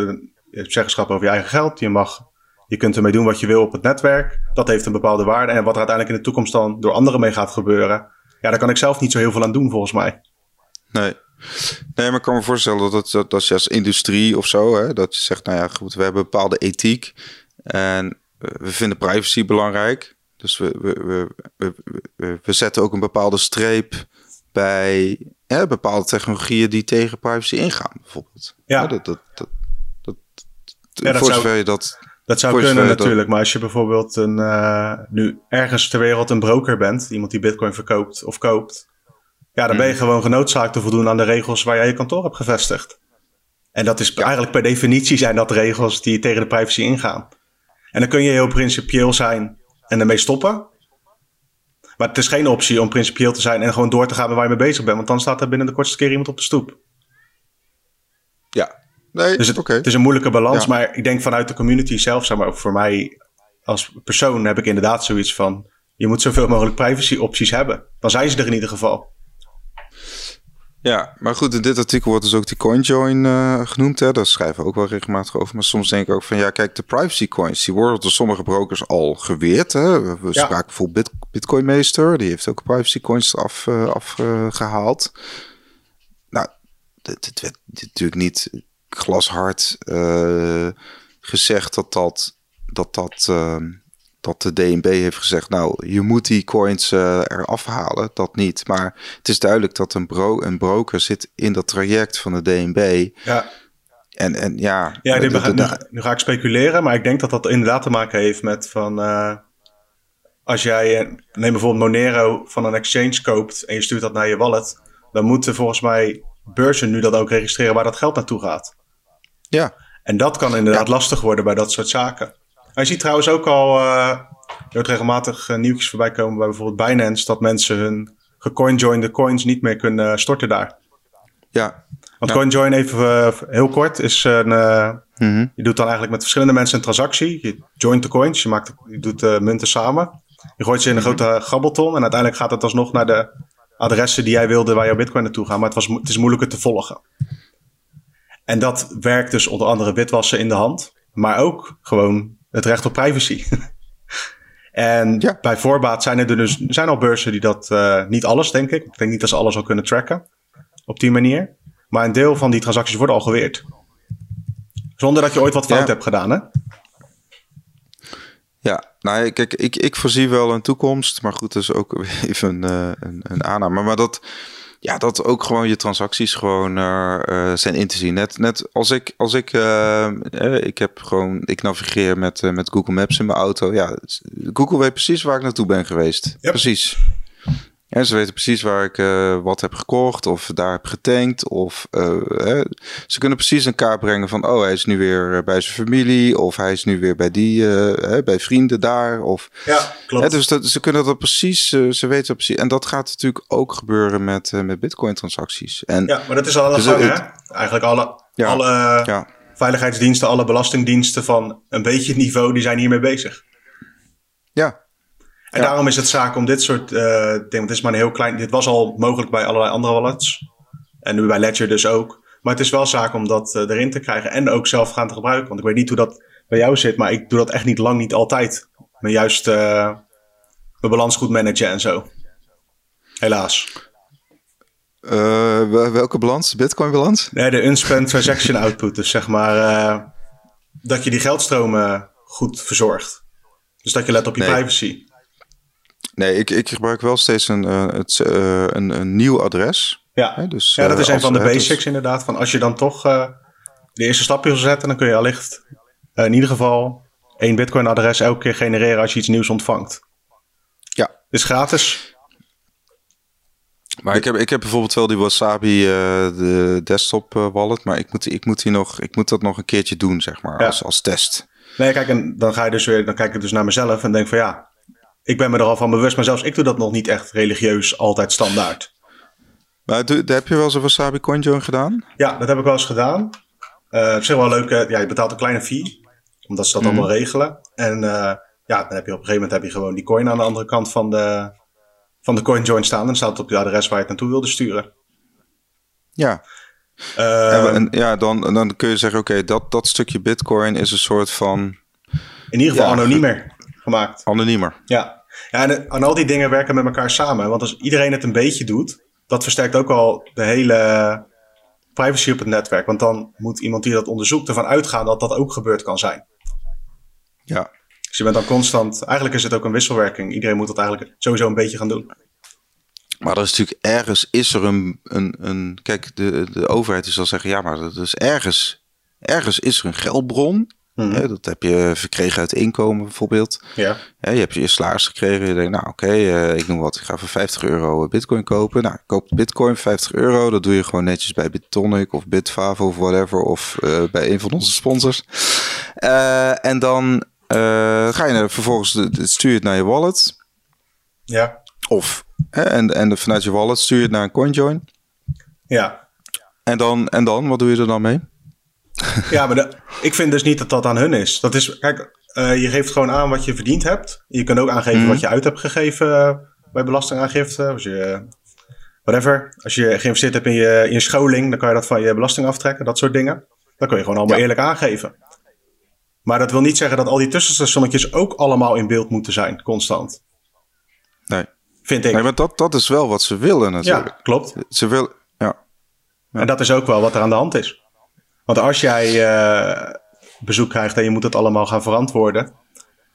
hebt zeggenschap over je eigen geld. Je mag je kunt ermee doen wat je wil op het netwerk. Dat heeft een bepaalde waarde. En wat er uiteindelijk in de toekomst dan door anderen mee gaat gebeuren. Ja, daar kan ik zelf niet zo heel veel aan doen, volgens mij. Nee. Nee, maar ik kan me voorstellen dat, dat, dat je als industrie of zo, hè, dat je zegt, nou ja, goed, we hebben bepaalde ethiek en we vinden privacy belangrijk. Dus we, we, we, we, we zetten ook een bepaalde streep bij hè, bepaalde technologieën die tegen privacy ingaan, bijvoorbeeld. Ja. dat, dat, dat, dat, ja, dat voor zover je dat dat zou kunnen natuurlijk, maar als je bijvoorbeeld een, uh, nu ergens ter wereld een broker bent, iemand die bitcoin verkoopt of koopt, ja, dan ben je hmm. gewoon genoodzaakt te voldoen aan de regels waar jij je kantoor hebt gevestigd. En dat is eigenlijk per definitie zijn dat regels die tegen de privacy ingaan. En dan kun je heel principieel zijn en ermee stoppen. Maar het is geen optie om principieel te zijn en gewoon door te gaan met waar je mee bezig bent. Want dan staat er binnen de kortste keer iemand op de stoep. Nee, dus het, het, is een moeilijke balans. Maar ik denk vanuit de community zelf, zeg maar, ook voor mij als persoon heb ik inderdaad zoiets van... je moet zoveel mogelijk privacy opties hebben. Dan zijn ze er in ieder geval. Ja, maar goed, in dit artikel wordt dus ook die CoinJoin uh, genoemd. Hè? Daar schrijven we ook wel regelmatig over. Maar soms denk ik ook van, ja, kijk, de privacy coins... die worden door sommige brokers al geweerd. Hè? We spraken bijvoorbeeld Bit Bitcoinmeester. Die heeft ook privacy coins af, uh, afgehaald. nou, het werd natuurlijk niet glashard uh, gezegd dat dat, dat, dat, uh, dat de DNB heeft gezegd, nou, je moet die coins uh, eraf halen. Dat niet. Maar het is duidelijk dat een, bro een broker zit in dat traject van de DNB. Ja. En, en ja... Ja, nu, nu, ga ik speculeren, maar ik denk dat dat inderdaad te maken heeft met van... als jij, neem bijvoorbeeld Monero van een exchange koopt en je stuurt dat naar je wallet, dan moeten volgens mij beurzen nu dat ook registreren waar dat geld naartoe gaat. Ja. En dat kan inderdaad lastig worden bij dat soort zaken. je ziet trouwens ook al, uh, er wordt regelmatig uh, nieuwtjes voorbij komen bij bijvoorbeeld Binance, dat mensen hun gecoinjoinde coins niet meer kunnen storten daar. Ja. Want ja. CoinJoin, even uh, heel kort, is een, mm je doet dan eigenlijk met verschillende mensen een transactie. Je joint de coins, je, maakt, je doet de munten samen. Je gooit ze in een mhm. grote grabbelton en uiteindelijk gaat het alsnog naar de adressen die jij wilde waar jouw bitcoin naartoe gaat. Maar het, was, het is moeilijker te volgen. En dat werkt dus onder andere witwassen in de hand, maar ook gewoon het recht op privacy. en bij voorbaat zijn er dus zijn al beurzen die dat, uh, niet alles denk ik. Ik denk niet dat ze alles al kunnen tracken op die manier. Maar een deel van die transacties worden al geweerd. Zonder dat je ooit wat fout hebt gedaan, hè? Ja, nou kijk, ik, ik voorzie wel een toekomst, maar goed, dat is ook even een, eh, een, een aanname. Maar dat, ja, dat ook gewoon je transacties gewoon uh, zijn in te zien. Net, net als ik, als ik, uh, ik heb gewoon, ik navigeer met, met Google Maps in mijn auto. Ja, Google weet precies waar ik naartoe ben geweest. Precies. En ze weten precies waar ik uh, wat heb gekocht of daar heb getankt. Of uh, hè, ze kunnen precies een kaart brengen van... oh, hij is nu weer bij zijn familie... of hij is nu weer bij die, uh, bij vrienden daar. Of, ja, klopt. Hè, dus dat, ze kunnen dat precies, ze weten dat precies. En dat gaat natuurlijk ook gebeuren met, met bitcoin-transacties. En, ja, maar dat is al aan de dus gang, hè? Eigenlijk alle, ja, alle ja. veiligheidsdiensten, alle belastingdiensten... van een beetje het niveau, die zijn hiermee bezig. Ja, en daarom is het zaak om dit soort uh, dingen, dit is maar een heel klein, dit was al mogelijk bij allerlei andere wallets. En nu bij Ledger dus ook. Maar het is wel zaak om dat uh, erin te krijgen en ook zelf gaan te gebruiken. Want ik weet niet hoe dat bij jou zit, maar ik doe dat echt niet lang, niet altijd. Maar juist uh, mijn balans goed managen en zo. Helaas. welke balans? Bitcoin balans? Nee, de unspent transaction output. Dus zeg maar dat je die geldstromen goed verzorgt. Dus dat je let op je privacy. Nee, ik, ik gebruik wel steeds een, uh, het, uh, een, een nieuw adres. Ja, Hè, dus, ja dat is uh, een van de basics dus... inderdaad. Van als je dan toch de eerste stapje wil zetten, dan kun je allicht in ieder geval één Bitcoin-adres elke keer genereren als je iets nieuws ontvangt. Ja. Is gratis. Maar ik heb, ik heb bijvoorbeeld wel die Wasabi, de desktop wallet, maar ik moet, ik, moet die nog, ik moet dat nog een keertje doen, zeg maar, ja. als, als test. Nee, kijk, en dan ga je dus weer, dan kijk ik dus naar mezelf en denk van ja, ik ben me er al van bewust, maar zelfs ik doe dat nog niet echt religieus altijd standaard. Maar heb je wel eens een Wasabi CoinJoin gedaan? Ja, dat heb ik wel eens gedaan. Uh, op zich wel leuk. Ja, je betaalt een kleine fee, omdat ze dat mm. allemaal regelen. En uh, ja, dan heb je op een gegeven moment heb je gewoon die coin aan de andere kant van de, van de CoinJoin staan. En dan staat het op je adres waar je het naartoe wilde sturen. Ja. En, ja, dan, dan kun je zeggen, oké, okay, dat, dat stukje bitcoin is een soort van... In ieder geval ja, anoniemer gemaakt. Anoniemer. Ja, ja en, en, al die dingen werken met elkaar samen. Want als iedereen het een beetje doet, dat versterkt ook al de hele privacy op het netwerk. Want dan moet iemand die dat onderzoekt ervan uitgaan dat dat ook gebeurd kan zijn. Ja. Dus je bent dan constant, eigenlijk is het ook een wisselwerking. Iedereen moet dat eigenlijk sowieso een beetje gaan doen. Maar er is natuurlijk ergens, is er een, een, een kijk, de, de overheid is al zeggen, ja, maar dat is ergens, ergens is er een geldbron Mhm. dat heb je verkregen uit inkomen bijvoorbeeld. Ja. je hebt je salaris gekregen. Je denkt, nou oké, okay, uh, ik noem wat. Ik ga voor 50 euro bitcoin kopen. Nou, koop bitcoin 50 euro. Dat doe je gewoon netjes bij Bitonic of Bitfavo of whatever. Of uh, bij een van onze sponsors. Uh, en dan ga je vervolgens, de, stuur je het naar je wallet. Ja. Of, en, en vanuit je wallet stuur je het naar een CoinJoin. Ja. En dan, en dan, wat doe je er dan mee? ja, maar de, ik vind dus niet dat dat aan hun is. Dat is, kijk, uh, je geeft gewoon aan wat je verdiend hebt. Je kunt ook aangeven mm. wat je uit hebt gegeven uh, bij belastingaangifte. Als je, whatever. Als je geïnvesteerd hebt in je, in je scholing, dan kan je dat van je belasting aftrekken. Dat soort dingen. Dat kun je gewoon allemaal ja. eerlijk aangeven. Maar dat wil niet zeggen dat al die tussenstationnetjes ook allemaal in beeld moeten zijn, constant. Nee. Vind ik. Nee, maar dat, dat is wel wat ze willen natuurlijk. Ja, klopt. Ze willen, ja. ja. En dat is ook wel wat er aan de hand is. Want als jij uh, bezoek krijgt en je moet het allemaal gaan verantwoorden,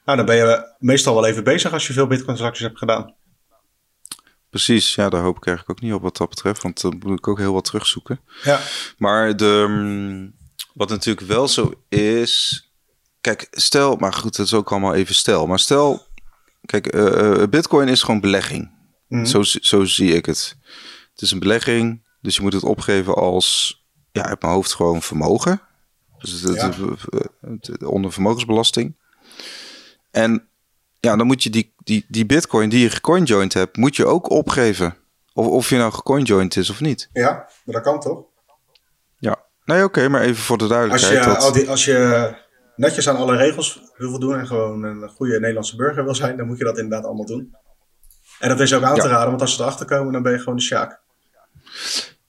nou, dan ben je meestal wel even bezig als je veel Bitcoin-transacties hebt gedaan. Precies, ja, daar hoop ik eigenlijk ook niet op wat dat betreft, want dan moet ik ook heel wat terugzoeken. Ja. Maar de, mm, wat natuurlijk wel zo is, kijk, stel, maar goed, dat is ook allemaal even stel, maar stel, kijk, uh, Bitcoin is gewoon belegging. Mm. Zo, zo zie ik het. Het is een belegging, dus je moet het opgeven als ja, uit mijn hoofd gewoon vermogen. Dus het, ja. het, onder vermogensbelasting. En ja, dan moet je die, die, die bitcoin die je gecoinjoined hebt, moet je ook opgeven. Of, of je nou gecoinjoined is of niet. Ja, maar dat kan toch? Ja, nee oké, maar even voor de duidelijkheid. Als je, dat... die, als je netjes aan alle regels wil voldoen en gewoon een goede Nederlandse burger wil zijn, dan moet je dat inderdaad allemaal doen. En dat is ook aan te raden, want als ze erachter komen, dan ben je gewoon de sjaak.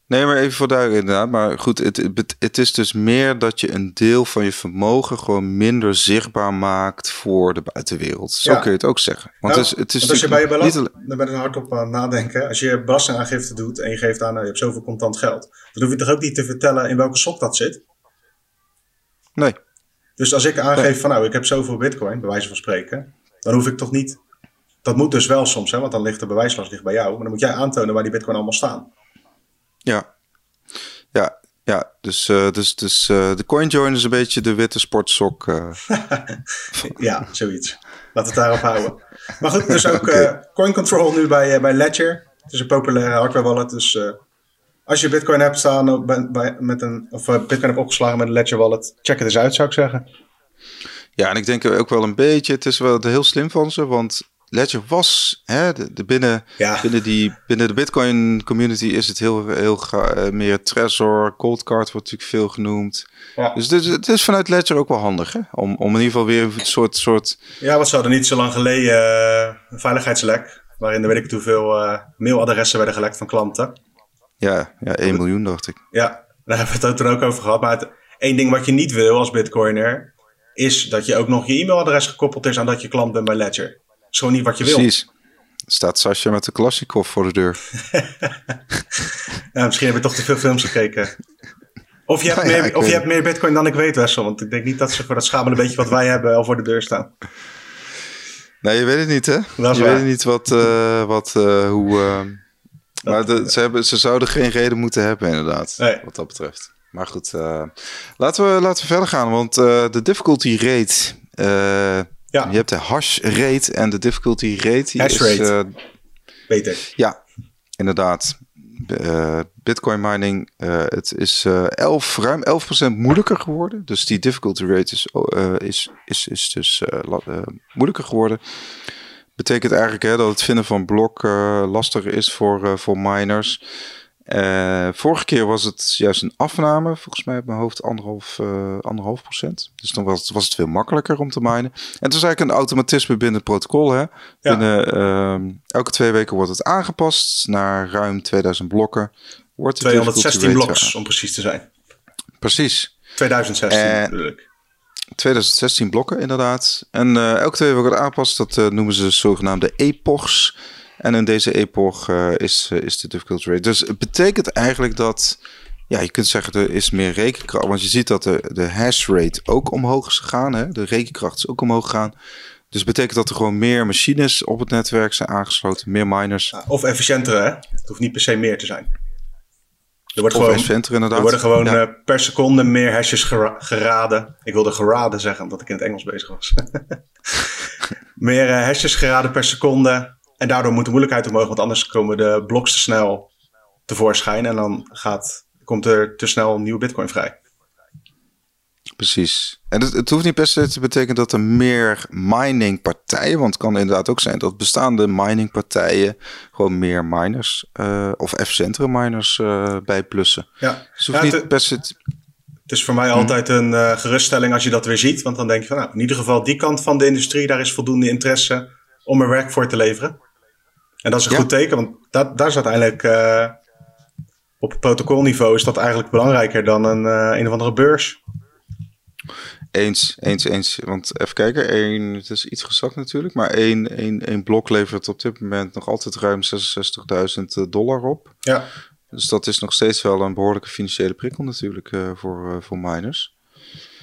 Nee, maar even voor duidelijk inderdaad. Maar goed, het, het, het, is dus meer dat je een deel van je vermogen gewoon minder zichtbaar maakt voor de buitenwereld. Zo kun je het ook zeggen. Want, het is, het is want als je bij je belasting, daar ben ik hardop aan het nadenken. Als je belastingaangifte doet en je geeft aan, nou, je hebt zoveel contant geld. Dan hoef je toch ook niet te vertellen in welke sok dat zit? Nee. Dus als ik aangeef van nou, ik heb zoveel bitcoin, bij wijze van spreken, dan hoef ik toch niet. Dat moet dus wel soms, hè, want dan ligt de bewijslast ligt bij jou. Maar dan moet jij aantonen waar die bitcoin allemaal staan. Ja, ja, ja. Dus, uh, dus, dus uh, de CoinJoin is een beetje de witte sportsok. Uh. ja, zoiets. Laten we het daarop houden. Maar goed, dus ook okay. Coin Control nu bij, bij Ledger. Het is een populaire hardware wallet. Dus als je Bitcoin hebt staan bij, bij, met een, of Bitcoin hebt opgeslagen met een Ledger wallet, check het eens uit, zou ik zeggen. Ja, en ik denk ook wel een beetje, het is wel heel slim van ze, want Ledger was, hè, de, de binnen, ja. binnen, die, binnen de Bitcoin community is het heel, heel uh, meer Trezor, Cold Card wordt natuurlijk veel genoemd. Ja. Dus het is, het is, vanuit Ledger ook wel handig, hè? Om, om in ieder geval weer een soort... soort... Ja, wat ze hadden niet zo lang geleden uh, een veiligheidslek, waarin er weet ik hoeveel uh, mailadressen werden gelekt van klanten. Ja, ja 1 miljoen dacht ik. Ja, daar hebben we het toen ook over gehad. Maar het, één ding wat je niet wil als bitcoiner, is dat je ook nog je e-mailadres gekoppeld is aan dat je klant bent bij Ledger. Dat is gewoon niet wat je wil. Precies. Staat Sascha met de Klassikov voor de deur. ja, misschien heb je toch te veel films gekeken. Of je, hebt meer, of je hebt meer bitcoin dan ik weet, Wessel. Want ik denk niet dat ze voor dat schamele beetje wat wij hebben al voor de deur staan. Nee, je weet het niet, hè? je weet niet wat, uh, wat uh, hoe... Uh, maar de, ze, hebben, ze zouden geen reden moeten hebben, inderdaad. Nee. Wat dat betreft. Maar goed, uh, laten, we, laten we verder gaan. Want de difficulty rate. Uh, ja. Je hebt de hash rate en de difficulty rate. Hash rate. Beter. Ja, inderdaad. Bitcoin mining, het is 11, ruim 11% moeilijker geworden. Dus die difficulty rate is, is, is, is dus moeilijker geworden. Betekent eigenlijk hè, dat het vinden van blok lastiger is voor, voor miners. Uh, vorige keer was het juist een afname, volgens mij op mijn hoofd anderhalf, uh, anderhalf procent. Dus dan was het, was het veel makkelijker om te minen. En het is eigenlijk een automatisme binnen het protocol. Hè? Binnen, uh, elke twee weken wordt het aangepast naar ruim 2000 blokken. Wordt 216 bloks om precies te zijn. Precies. 2016 natuurlijk. 2016 blokken inderdaad. En uh, elke twee weken wordt aangepast. Dat noemen ze de zogenaamde epochs. En in deze epoch uh, is, uh, is de difficulty rate. Dus het betekent eigenlijk dat, ja, je kunt zeggen er is meer rekenkracht. Want je ziet dat de, de hash rate ook omhoog is gegaan. Hè? De rekenkracht is ook omhoog gegaan. Dus betekent dat er gewoon meer machines op het netwerk zijn aangesloten, meer miners. Of efficiënter, hè? Het hoeft niet per se meer te zijn. Er, wordt of gewoon, efficiënter, inderdaad. er worden gewoon ja. uh, per seconde meer hashes gera geraden. Ik wilde geraden zeggen, omdat ik in het Engels bezig was. meer hashes geraden per seconde. En daardoor moet de moeilijkheid omhoog, want anders komen de bloks te snel tevoorschijn en dan gaat, komt er te snel nieuwe bitcoin vrij. Precies. En het, het, hoeft niet per se te betekenen dat er meer miningpartijen, want het kan inderdaad ook zijn dat bestaande miningpartijen gewoon meer miners uh, of efficiëntere miners uh, bijplussen. Ja, dus ja, niet per se het is voor mij altijd een uh, geruststelling als je dat weer ziet, want dan denk je van nou, in ieder geval die kant van de industrie, daar is voldoende interesse om er werk voor te leveren. En dat is een goed teken, want dat, daar is uiteindelijk uh, op protocolniveau is dat eigenlijk belangrijker dan een, uh, een of andere beurs. Eens, eens, eens. Want even kijken, één, het is iets gezakt natuurlijk, maar één, één, één blok levert op dit moment nog altijd ruim 66.000 dollar op. Ja. Dus dat is nog steeds wel een behoorlijke financiële prikkel natuurlijk uh, voor, voor miners.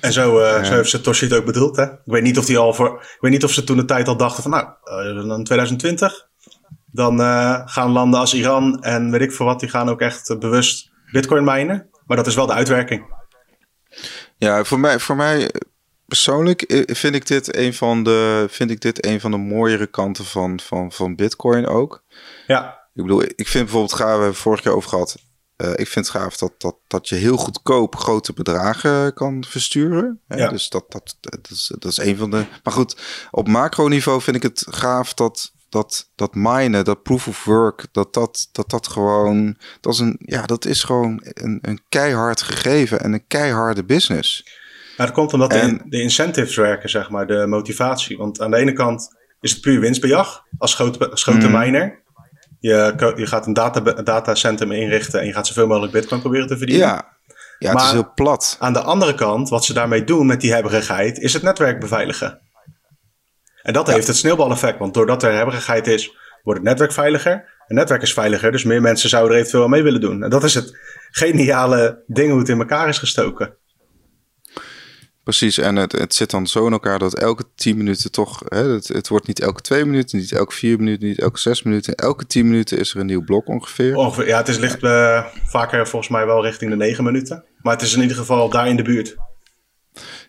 En zo, uh, zo heeft Satoshi het ook bedoeld. Hè? Ik weet niet of die al voor. Ik weet niet of ze toen de tijd al dachten van nou, dan 2020 dan uh, gaan landen als Iran en weet ik veel wat, die gaan ook echt uh, bewust bitcoin minen. Maar dat is wel de uitwerking. Ja, voor mij, voor mij persoonlijk eh, vind ik dit een van de, vind ik dit een van de mooiere kanten van, van, van bitcoin ook. Ja. Ik bedoel, ik vind bijvoorbeeld, gaan we hebben vorig jaar over gehad. Uh, ik vind het gaaf dat, dat, dat je heel goedkoop grote bedragen kan versturen. Hè? Ja. Dus dat, dat, dat, is, dat is een van de. Maar goed, op macroniveau vind ik het gaaf dat dat, dat minen, dat proof of work, dat dat, dat, dat gewoon, dat is, een, ja, dat is gewoon een, een keihard gegeven en een keiharde business. Maar dat komt omdat en, de, de, incentives werken, zeg maar, de motivatie. Want aan de ene kant is het puur winstbejag als grote, als grote mm. miner. Je, je gaat een data, datacentrum inrichten en je gaat zoveel mogelijk bitcoin proberen te verdienen. Ja, ja maar het is heel plat. Aan de andere kant, wat ze daarmee doen met die hebberigheid, is het netwerk beveiligen. En dat heeft het sneeuwbaleffect, want doordat er hebberigheid is, wordt het netwerk veiliger. Het netwerk is veiliger, dus meer mensen zouden er eventueel mee willen doen. En dat is het geniale ding hoe het in elkaar is gestoken. Precies, en het, het zit dan zo in elkaar dat elke 10 minuten toch, hè, het, het wordt niet elke 2 minuten, niet elke 4 minuten, niet elke 6 minuten. Elke 10 minuten is er een nieuw blok ongeveer. ongeveer ja, het is ligt uh, vaker volgens mij wel richting de 9 minuten. Maar het is in ieder geval daar in de buurt.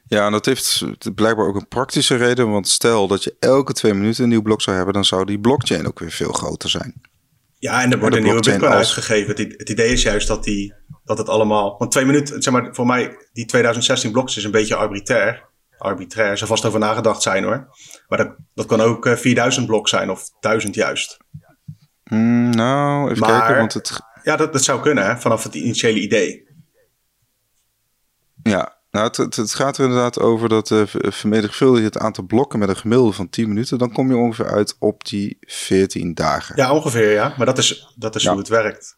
Ja, en dat heeft blijkbaar ook een praktische reden. Want stel dat je elke twee minuten een nieuw blok zou hebben, dan zou die blockchain ook weer veel groter zijn. Ja, en er wordt een nieuwe bitcoin als... uitgegeven. Het, het, idee is juist dat, die, dat het allemaal... Want twee minuten, zeg maar, voor mij, die 2016 bloks is een beetje arbitrair. Arbitrair, zou vast over nagedacht zijn hoor. Maar dat, dat kan ook 4000 blok zijn, of 1000 juist. Mm, nou, even kijken, want het... Ja, dat, dat zou kunnen, hè, vanaf het initiële idee. Ja, nou, het, het, gaat er inderdaad over dat uh, vermenigvuldig je het aantal blokken met een gemiddelde van 10 minuten, dan kom je ongeveer uit op die 14 dagen. Ja, ongeveer ja. Maar dat is, dat is hoe het werkt.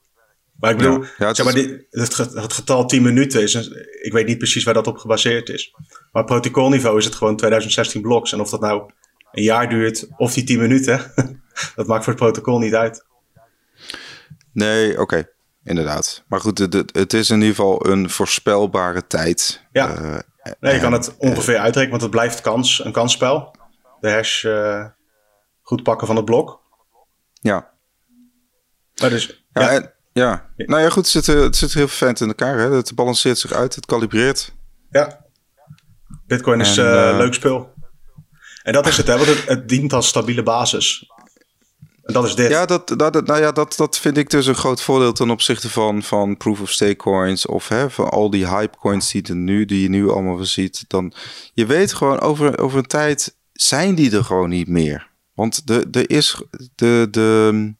Maar ik bedoel, ja, het, zeg maar, die, het, getal 10 minuten is, ik weet niet precies waar dat op gebaseerd is. Maar op protocolniveau is het gewoon 2016 bloks. En of dat nou een jaar duurt of die 10 minuten, dat maakt voor het protocol niet uit. Nee, oké inderdaad. Maar goed, het, het is in ieder geval een voorspelbare tijd. Ja, uh, nee, je kan het ongeveer uitrekenen, want het blijft kans, een kansspel. De hash uh, goed pakken van het blok. Ja. Maar dus, ja, ja. ja. nou ja, goed, het zit, het zit heel vent in elkaar. Hè? Het balanceert zich uit, het kalibreert. Ja. Bitcoin is en, uh, leuk spul. En dat is het, hè, want het, het dient als stabiele basis. Dat is dit. Ja, dat, dat, nou ja, dat, dat vind ik dus een groot voordeel ten opzichte van, van proof of stake coins of hè, van al die hype coins die, er nu, die je nu allemaal ziet. Dan, je weet gewoon over, over een tijd zijn die er gewoon niet meer. Want de, de, is de, de,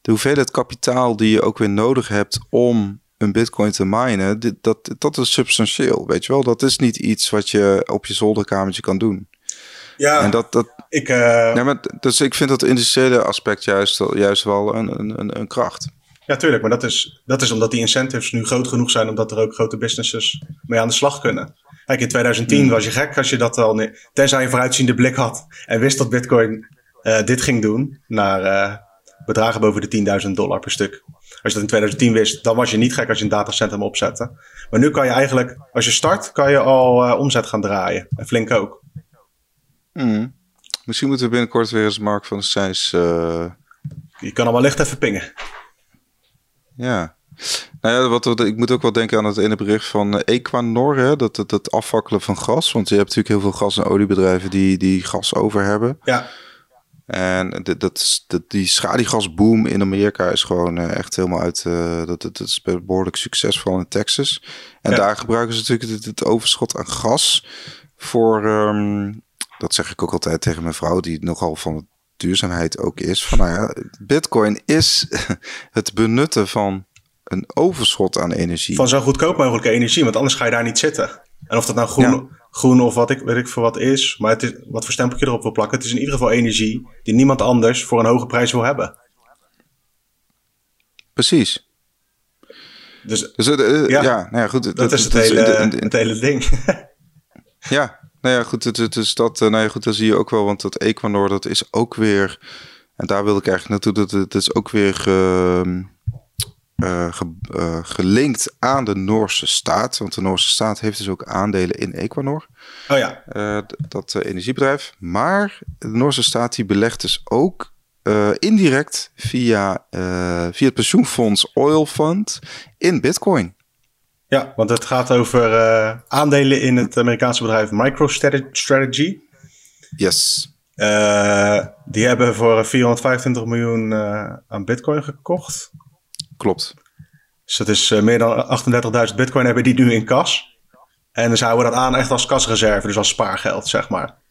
de hoeveelheid kapitaal die je ook weer nodig hebt om een bitcoin te minen, dit, dat, dat is substantieel, weet je wel. Dat is niet iets wat je op je zolderkamertje kan doen. Ja, en dat, dat, ik... Uh... Ja, maar, dus ik vind dat industriële aspect juist, juist wel een, een, een kracht. Ja, tuurlijk. Maar dat is, dat is omdat die incentives nu groot genoeg zijn... omdat er ook grote businesses mee aan de slag kunnen. Kijk, in 2010 hmm. was je gek als je dat al... Tenzij je vooruitziende blik had... en wist dat bitcoin uh, dit ging doen... naar uh, bedragen boven de 10.000 dollar per stuk. Als je dat in 2010 wist, dan was je niet gek als je een datacentrum opzette. Maar nu kan je eigenlijk, als je start, kan je al uh, omzet gaan draaien. En flink ook. Mm. Misschien moeten we binnenkort weer eens Mark van de. Uh... Je kan allemaal licht even pingen. Ja. Nou ja, wat, wat, ik moet ook wel denken aan het ene bericht van eh, Equanor, hè, dat, dat, dat afvakkelen van gas. Want je hebt natuurlijk heel veel gas- en oliebedrijven die, die gas over hebben. Ja. En dat, dat, dat, die schadigasboom in Amerika is gewoon uh, echt helemaal uit. Uh, dat, dat, is behoorlijk succesvol in Texas. En ja. daar gebruiken ze natuurlijk het, het, overschot aan gas voor um, dat zeg ik ook altijd tegen mijn vrouw, die nogal van duurzaamheid ook is. Van nou ja, Bitcoin is het benutten van een overschot aan energie. Van zo goedkoop mogelijke energie, want anders ga je daar niet zitten. En of dat nou groen, groen of wat ik weet ik voor wat is, maar het is, wat voor stempeltje erop wil plakken, het is in ieder geval energie die niemand anders voor een hoge prijs wil hebben. Precies. Dus, dus uh, ja, ja, nou ja, goed. Dat, dat is het, hele, het hele ding. ja, nou ja, goed, het, het is dat, uh, nou ja, goed, dat zie je ook wel, want dat Ecuador, dat is ook weer, en daar wil ik eigenlijk naartoe, dat het is ook weer ge, uh, ge, uh, gelinkt aan de Noorse staat, want de Noorse staat heeft dus ook aandelen in Ecuador. Oh ja. dat energiebedrijf, maar de Noorse staat die belegt dus ook indirect via, via het pensioenfonds Oil Fund in Bitcoin. Ja, want het gaat over uh, aandelen in het Amerikaanse bedrijf MicroStrategy. Yes. Uh, die hebben voor 425 miljoen uh, aan bitcoin gekocht. Klopt. Dus dat is meer dan 38.000 bitcoin hebben die nu in kas. En ze houden dat aan echt als kasreserve, dus als spaargeld, zeg maar.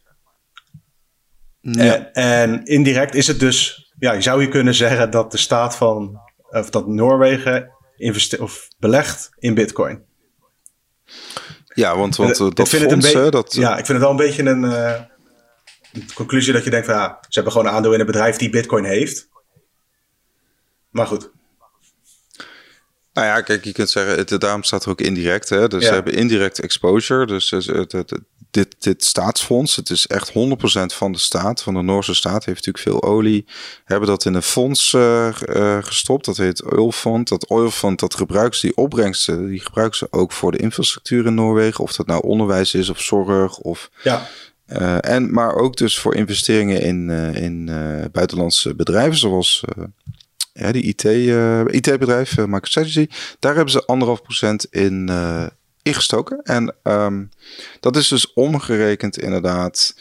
Ja. En, en indirect is het dus, ja, je zou je kunnen zeggen dat de staat van, of dat Noorwegen of belegt in bitcoin. Ja, want, want uh, dat fonds, dat... Ja, ik vind het wel een beetje een, uh, conclusie dat je denkt van... Ja, ze hebben gewoon een aandeel in een bedrijf die bitcoin heeft. Maar goed. Nou ja, kijk, je kunt zeggen, het, daarom staat er ook indirect. Hè? Dus ja. ze hebben indirect exposure. Dus het, het, dit, dit staatsfonds, het is echt 100% van de staat, van de Noorse staat, heeft natuurlijk veel olie, hebben dat in een fonds uh, uh, gestopt. Dat heet Oilfond. Dat Oilfond, dat gebruiken ze, die opbrengsten, die gebruiken ze ook voor de infrastructuur in Noorwegen. Of dat nou onderwijs is of zorg of... Ja. Uh, en, maar ook dus voor investeringen in, in buitenlandse bedrijven, zoals ja, die IT, IT-bedrijf, MicroStrategy. Daar hebben ze anderhalf procent in ingestoken. En um, dat is dus omgerekend inderdaad.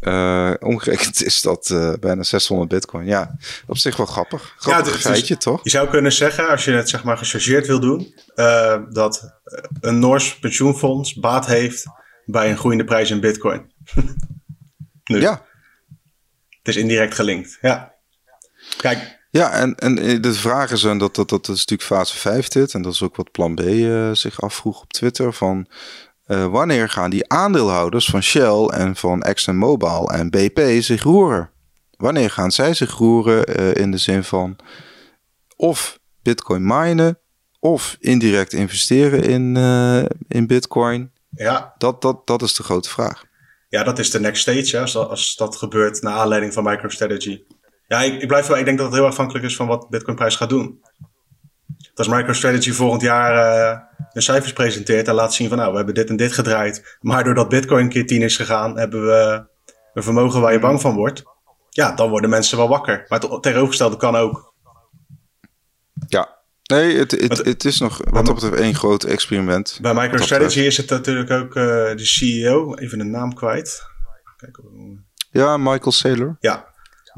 Uh, omgerekend is dat uh, bijna 600 bitcoin. Ja, op zich wel grappig. Grappig ja, feitje, toch? Je zou kunnen zeggen, als je het zeg maar gechargeerd wil doen, uh, dat een Noors pensioenfonds baat heeft bij een groeiende prijs in bitcoin. Ja. Het is indirect gelinkt, ja. Kijk, ja, en, en eh, de vraag is, en dat, dat, dat is natuurlijk fase 5 dit, en dat is ook wat plan B uh, zich afvroeg op Twitter, van uh, wanneer gaan die aandeelhouders van Shell en van ExxonMobil en BP zich roeren? Wanneer gaan zij zich roeren uh, in de zin van of bitcoin minen of indirect investeren in, in bitcoin? Ja. Dat, dat, dat is de grote vraag. Ja, dat is de next stage, als, als dat gebeurt naar aanleiding van MicroStrategy. Ja, ik, ik, blijf wel. Ik denk dat het heel afhankelijk is van wat Bitcoin-prijs gaat doen. Als MicroStrategy volgend jaar uh, een cijfers presenteert en laat zien van nou, we hebben dit en dit gedraaid. Maar doordat Bitcoin een keer 10 is gegaan, hebben we een vermogen waar je bang van wordt. Ja, dan worden mensen wel wakker. Maar het tegenovergestelde kan ook. Ja, nee, het, het, het is nog wat dat betreft één groot experiment. Bij MicroStrategy is het natuurlijk ook uh, de CEO, even de naam kwijt. Kijk, ja, Michael Saylor. Ja,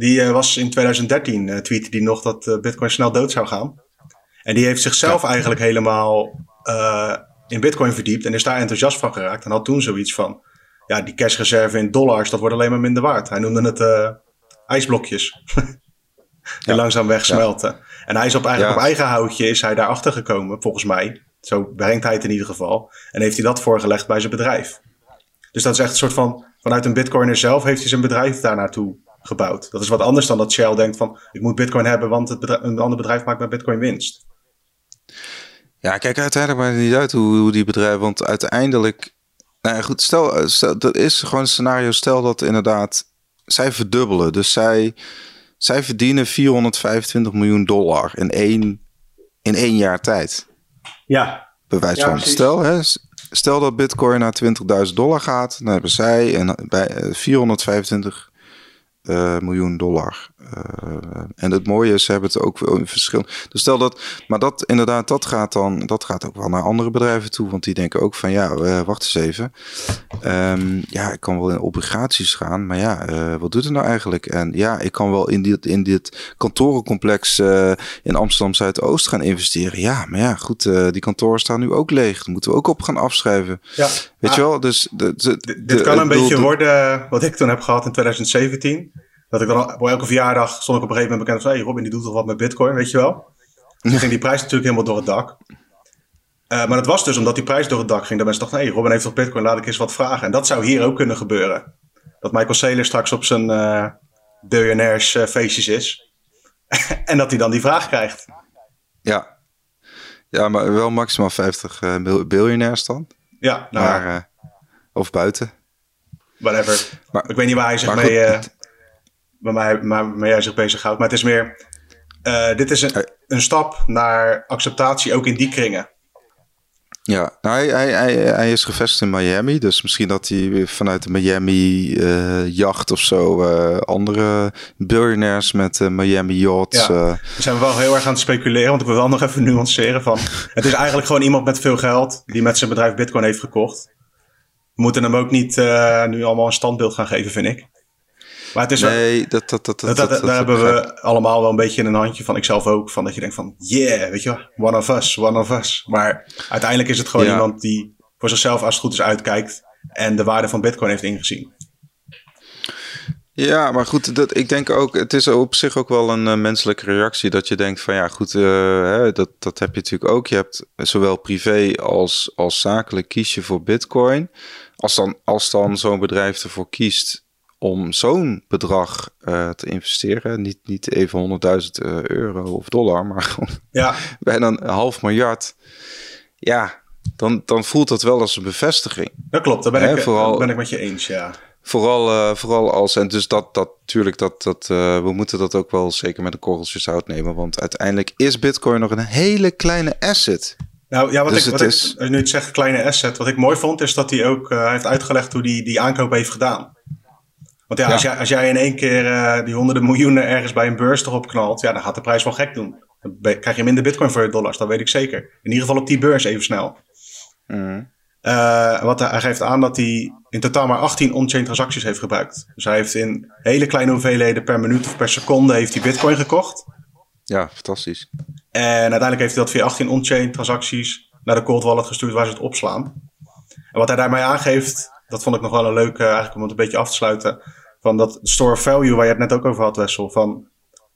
die uh, was in 2013, uh, tweette die nog dat uh, Bitcoin snel dood zou gaan. En die heeft zichzelf eigenlijk helemaal in Bitcoin verdiept en is daar enthousiast van geraakt. En had toen zoiets van: ja, die cashreserve in dollars, dat wordt alleen maar minder waard. Hij noemde het ijsblokjes. die ja. langzaam wegsmelten. Ja. En hij is op, eigenlijk op eigen houtje is hij daarachter gekomen, volgens mij. Zo brengt hij het in ieder geval. En heeft hij dat voorgelegd bij zijn bedrijf. Dus dat is echt een soort van, vanuit een bitcoiner zelf heeft hij zijn bedrijf daar naartoe gebouwd. Dat is wat anders dan dat Shell denkt van ik moet bitcoin hebben, want het bedrijf, een ander bedrijf maakt met bitcoin winst. Ja, kijk, uiteindelijk maakt het niet uit hoe, hoe die bedrijven, want uiteindelijk, nou ja, goed, stel, stel, dat is gewoon een scenario, stel dat inderdaad, zij verdubbelen, dus zij, zij verdienen 425 miljoen dollar in één, in één jaar tijd. Ja. Bewijs ja, van. Stel, hè, stel dat bitcoin naar 20.000 dollar gaat, dan hebben zij een, bij 425 uh, miljoen dollar. Uh, en het mooie is, ze hebben het ook wel in verschil. Dus stel dat, maar dat inderdaad, dat gaat dan, dat gaat ook wel naar andere bedrijven toe, want die denken ook van ja, uh, wacht eens even. Um, ja, ik kan wel in obligaties gaan, maar ja, wat doet het nou eigenlijk? En ja, ik kan wel in dit, in dit kantorencomplex in Amsterdam Zuidoost gaan investeren. Ja, maar ja, goed, die kantoren staan nu ook leeg. Daar moeten we ook op gaan afschrijven. Ja. Weet je wel? Dus de, de, dit kan een beetje worden wat ik toen heb gehad in 2017. Dat ik dan voor elke verjaardag stond ik op een gegeven moment bekend van... Hey Robin, die doet toch wat met bitcoin, weet je wel? Toen ging die prijs natuurlijk helemaal door het dak. Uh, maar dat was dus omdat die prijs door het dak ging. Dat mensen dachten, hey, Robin heeft toch bitcoin, laat ik eens wat vragen. En dat zou hier ook kunnen gebeuren. Dat Michael Saylor straks op zijn uh, biljonairs uh, feestjes is. en dat hij dan die vraag krijgt. Ja. Ja, maar wel maximaal 50 uh, biljonairs dan. Ja, nou maar, Of buiten. Whatever. Maar, ik weet niet waar hij zich mee waarmee, waarmee jij zich bezighoudt. Maar het is meer, uh, dit is een, een stap naar acceptatie ook in die kringen. Ja, nou, hij, hij, hij, hij, is gevestigd in Miami. Dus misschien dat hij vanuit de Miami uh, jacht of zo uh, andere billionaires met Miami yachts. Ja, daar zijn we wel heel erg aan het speculeren. Want ik wil wel nog even nuanceren van... het is eigenlijk gewoon iemand met veel geld die met zijn bedrijf Bitcoin heeft gekocht. We moeten hem ook niet nu allemaal een standbeeld gaan geven, vind ik. Maar het is nee, dat, dat, dat, dat, daar hebben we allemaal wel een beetje in een handje van. Ikzelf ook. Van dat je denkt van, yeah, weet je one of us, one of us. Maar uiteindelijk is het gewoon iemand die voor zichzelf als het goed is uitkijkt. En de waarde van bitcoin heeft ingezien. Ja, maar goed, dat, ik denk ook, het is op zich ook wel een uh, menselijke reactie dat je denkt van ja, goed, uh, hè, dat, dat heb je natuurlijk ook. Je hebt zowel privé als, als zakelijk kies je voor bitcoin. Als dan, als dan zo'n bedrijf ervoor kiest om zo'n bedrag uh, te investeren. Niet, niet even 100.000 uh, euro of dollar, maar gewoon ja. bijna een half miljard. Ja, dan, dan voelt dat wel als een bevestiging. Dat klopt, daar ben, ik, vooral, ben ik met je eens, ja. Vooral, uh, vooral als, en dus dat, dat natuurlijk, dat, dat, uh, we moeten dat ook wel zeker met de korreltjes zout nemen. Want uiteindelijk is Bitcoin nog een hele kleine asset. Nou ja, wat dus ik, wat is... ik nu het zeg kleine asset, wat ik mooi vond, is dat hij ook uh, heeft uitgelegd hoe hij die, die aankoop heeft gedaan. Want ja, ja. Als, jij, als jij in één keer die honderden miljoenen ergens bij een beurs erop knalt, ja, dan gaat de prijs wel gek doen. Dan krijg je minder bitcoin voor je dollars, dat weet ik zeker. In ieder geval op die beurs even snel. Mm. Uh, wat hij, geeft aan dat hij in totaal maar 18 on-chain transacties heeft gebruikt. Dus hij heeft in hele kleine hoeveelheden per minuut of per seconde heeft hij bitcoin gekocht. Ja, fantastisch. En uiteindelijk heeft hij dat via 18 on-chain transacties naar de cold wallet gestuurd waar ze het opslaan. En wat hij daarmee aangeeft, dat vond ik nog wel een leuk, eigenlijk om het een beetje af te sluiten. Van dat store of value waar je het net ook over had, Wessel. Van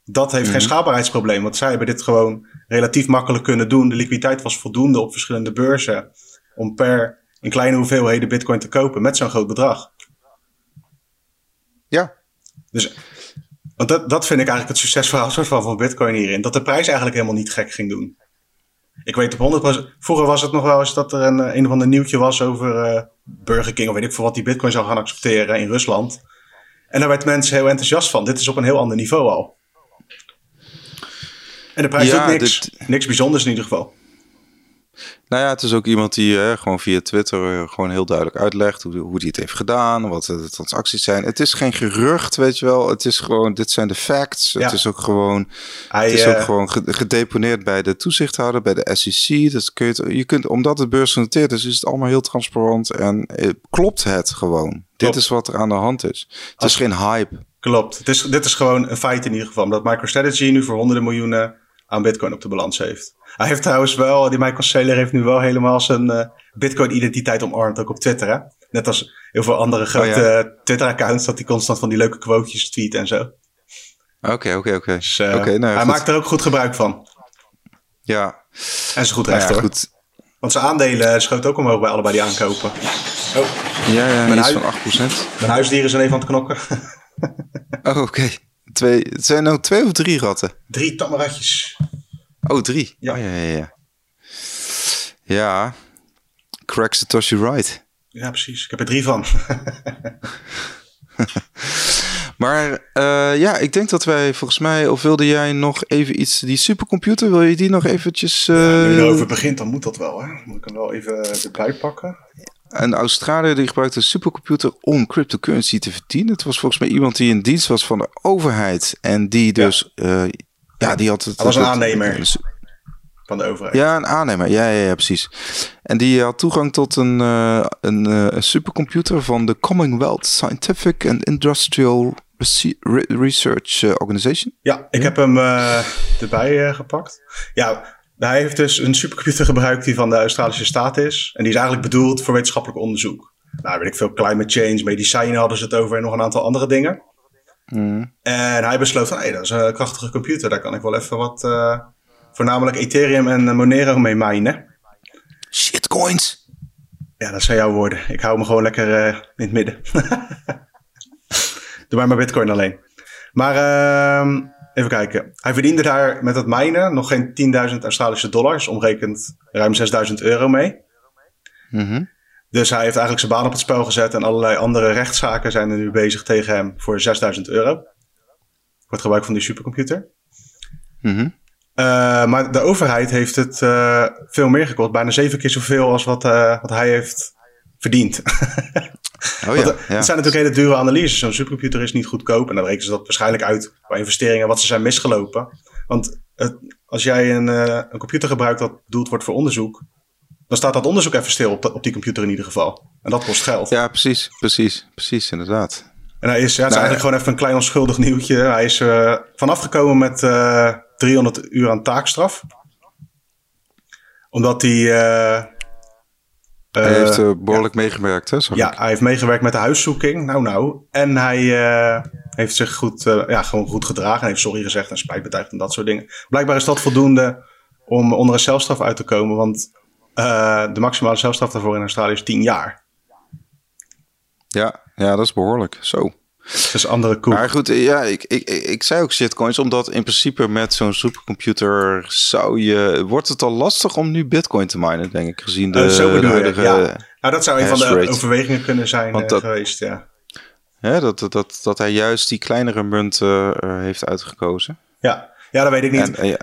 dat heeft geen mhm. schaalbaarheidsprobleem. Want zij hebben dit gewoon relatief makkelijk kunnen doen. De liquiditeit was voldoende op verschillende beurzen om per in kleine hoeveelheden bitcoin te kopen met zo'n groot bedrag. Ja. Dus want dat, dat vind ik eigenlijk het succesverhaal soort van, van bitcoin hierin. Dat de prijs eigenlijk helemaal niet gek ging doen. Ik weet op 100%. Vroeger was het nog wel eens dat er een, een of ander nieuwtje was over uh, Burger King of weet ik veel wat die bitcoin zou gaan accepteren in Rusland. En daar werd mensen heel enthousiast van. Dit is op een heel ander niveau al. En de prijs ja, is ook niks, niks bijzonders in ieder geval. Nou ja, het is ook iemand die uh, gewoon via Twitter uh, gewoon heel duidelijk uitlegt hoe, hoe hij het heeft gedaan, wat de transacties zijn. Het is geen gerucht, weet je wel. Het is gewoon, dit zijn de facts. Het is ook gewoon, Hij, het is ook uh, gewoon gedeponeerd bij de toezichthouder, bij de SEC. Dat kun je, je kunt, omdat het beursgenoteerd is, is het allemaal heel transparant en klopt het gewoon. Klopt. Dit is wat er aan de hand is. Het Als, is geen hype. Klopt. Het is, dit is gewoon een feit in ieder geval. Dat MicroStrategy nu voor honderden miljoenen aan bitcoin op de balans heeft. Hij heeft trouwens wel, die Michael Saylor heeft nu wel helemaal zijn uh, Bitcoin-identiteit omarmd, ook op Twitter. Hè? Net als heel veel andere grote oh, ja. Twitter-accounts, dat hij constant van die leuke quotejes tweet en zo. Oké, oké, oké. Dus, okay, nou, hij maakt er ook goed gebruik van. Ja. En ze goed recht ja, hoor. Goed. Want zijn aandelen schoot ook omhoog bij allebei die aankopen. Oh. Ja, ja, mijn, huis, van 8%. Mijn huisdieren zijn even aan het knokken. oh, oké. Okay. Twee, het zijn nou twee of drie ratten? Drie tammeratjes. Oh, drie? Ja. Oh, ja, ja, ja. Ja, crack Satoshi right. Ja, precies. Ik heb er drie van. maar uh, ja, ik denk dat wij volgens mij, of wilde jij nog even iets, die supercomputer, wil je die nog eventjes... Uh, ja, nu erover begint, dan moet dat wel, hè? Moet ik hem wel even erbij pakken. Een Australiër die gebruikte een supercomputer om cryptocurrency te verdienen. Het was volgens mij iemand die in dienst was van de overheid. En die dus ja. Uh, ja, die had het. Hij was een aannemer. Van de overheid. Ja, een aannemer. Ja, ja, ja, precies. En die had toegang tot een, uh, een, uh, een supercomputer van de Commonwealth Scientific and Industrial Research uh, Organization. Ja, ik heb hem erbij gepakt. Ja, hij heeft dus een supercomputer gebruikt die van de Australische staat is. En die is eigenlijk bedoeld voor wetenschappelijk onderzoek. Nou, weet ik veel, climate change, medicijnen hadden ze het over en nog een aantal andere dingen. Mm. En hij besloot van, hé, dat is een krachtige computer. Daar kan ik wel even wat, uh, voornamelijk Ethereum en Monero mee minen. Shitcoins. Ja, dat zijn jouw woorden. Ik hou me gewoon lekker uh, in het midden. Doe maar maar bitcoin alleen. Maar uh, even kijken. Hij verdiende daar met het minen nog geen 10.000 Australische dollars. Omrekend ruim 6.000 euro mee. Mm -hmm. Dus hij heeft eigenlijk zijn baan op het spel gezet en allerlei andere rechtszaken zijn er nu bezig tegen hem voor 6000 euro. Voor het gebruik van die supercomputer. Mm -hmm. uh, maar de overheid heeft het uh, veel meer gekost. Bijna zeven keer zoveel als wat, uh, wat hij heeft verdiend. oh, ja, Want, ja. Het zijn natuurlijk hele dure analyses. Zo'n supercomputer is niet goedkoop. En dan rekenen ze dat waarschijnlijk uit qua investeringen wat ze zijn misgelopen. Want het, als jij een, een computer gebruikt dat bedoeld wordt voor onderzoek, dan staat dat onderzoek even stil op, op die computer in ieder geval. En dat kost geld. Ja, precies, precies, precies, inderdaad. En hij is, ja, het is nou, eigenlijk gewoon even een klein onschuldig nieuwtje. Hij is uh, vanaf gekomen met uh, eh, 300 uur aan taakstraf. Omdat hij... Uh, hij heeft behoorlijk ja, meegewerkt, hè? Ja, ik. hij heeft meegewerkt met de huiszoeking. Nou, nou. En hij heeft zich goed, ja, gewoon goed gedragen. En heeft sorry gezegd en spijt betuigd en dat soort dingen. Blijkbaar is dat voldoende om onder een celstraf uit te komen. Want uh, de maximale zelfstraf daarvoor in Australië is 10 jaar. Ja, ja, dat is behoorlijk. Zo. is andere koek. Maar goed, ja, ik, ik, ik, zei ook shitcoins, omdat in principe met zo'n supercomputer zou je... Wordt het al lastig om nu bitcoin te minen, denk ik, gezien de, uh, zo huidige... Ja. Nou, dat zou een van de overwegingen kunnen zijn dat, geweest, ja. Hè, dat, dat, dat hij juist die kleinere munten uh, heeft uitgekozen. Ja. ja, dat weet ik niet. En, ja.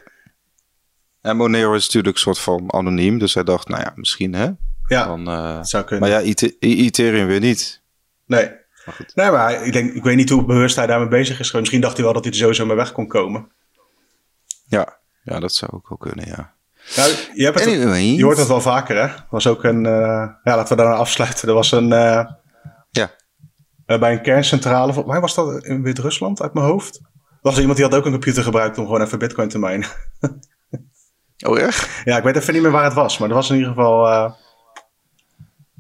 En Monero is natuurlijk een soort van anoniem, dus hij dacht, nou ja, misschien hè. Ja, dan, uh, zou kunnen. Maar ja, Ethereum weer niet. Nee. Maar goed. Nee, maar ik, denk, ik weet niet hoe bewust hij daarmee bezig is. Misschien dacht hij wel dat hij er sowieso mee weg kon komen. Ja, ja dat zou ook wel kunnen, ja. Nou, je, hebt het, je hoort het wel vaker, hè? Was ook een... Uh, ja, laten we daar afsluiten. Er was een... Uh, ja. Uh, bij een kerncentrale... Waar was dat? In Wit-Rusland, uit mijn hoofd? Er was iemand die had ook een computer gebruikt om gewoon even bitcoin te minen. oh, echt? Ja, ik weet even niet meer waar het was. Maar er was in ieder geval...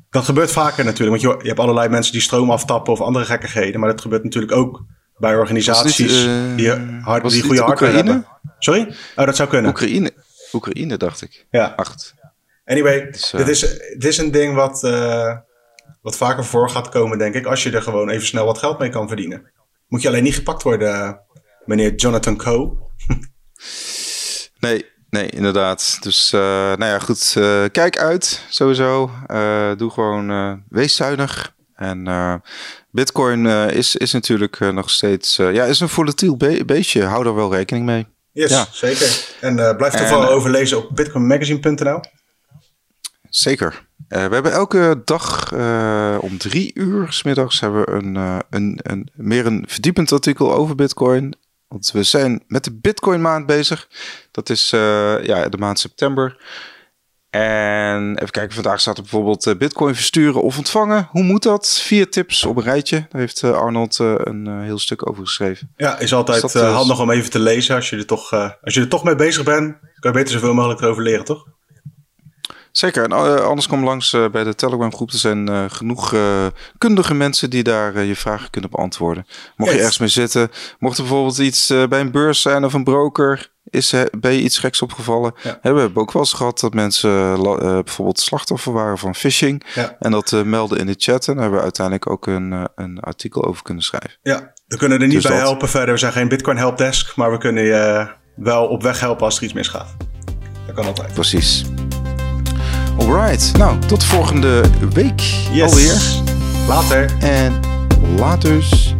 Dat gebeurt vaker natuurlijk, want je, je hebt allerlei mensen die stroom aftappen of andere gekkigheden. Maar dat gebeurt natuurlijk ook bij organisaties uh, die, hard, die goede hardware hebben. Sorry? Oh, dat zou kunnen. Oekraïne, Oekraïne dacht ik. Ja. Acht. Anyway, dus, uh, dit, is, dit is een ding wat, uh, wat vaker voor gaat komen, denk ik. Als je er gewoon even snel wat geld mee kan verdienen. Moet je alleen niet gepakt worden, meneer Jonathan Coe. nee, Nee, inderdaad. Dus uh, nou ja, goed. Uh, kijk uit, sowieso. Uh, doe gewoon, wees zuinig. En Bitcoin is, is natuurlijk nog steeds, ja, is een volatiel be beestje. Hou er wel rekening mee. Yes, ja. zeker. En blijf toevallig overlezen op bitcoinmagazine.nl. Zeker. we hebben elke dag om drie uur s middags hebben we een, een, een, meer een verdiepend artikel over Bitcoin. Want we zijn met de Bitcoin maand bezig. Dat is uh, ja, de maand september. En even kijken, vandaag staat er bijvoorbeeld uh, Bitcoin versturen of ontvangen. Hoe moet dat? Vier tips op een rijtje. Daar heeft uh, Arnold een heel stuk over geschreven. Ja, is altijd is dat, handig om even te lezen. Als je, er toch, als je er toch mee bezig bent, kan je beter zoveel mogelijk erover leren, toch? Zeker. En uh, anders kom langs uh, bij de Telegram groep. Er zijn uh, genoeg kundige mensen die daar je vragen kunnen beantwoorden. Mocht je ergens mee zitten. Mocht er bijvoorbeeld iets bij een beurs zijn of een broker. Is, ben je iets geks opgevallen? Ja. we hebben ook wel eens gehad dat mensen bijvoorbeeld slachtoffer waren van phishing. Ja. En dat melden in de chat. En daar hebben we uiteindelijk ook een, een artikel over kunnen schrijven. Ja, we kunnen er niet dus bij dat... helpen verder. We zijn geen Bitcoin helpdesk. Maar we kunnen je wel op weg helpen als er iets misgaat. Dat kan altijd. Precies. Alright, nou, tot volgende week yes. alweer. Later. En laters.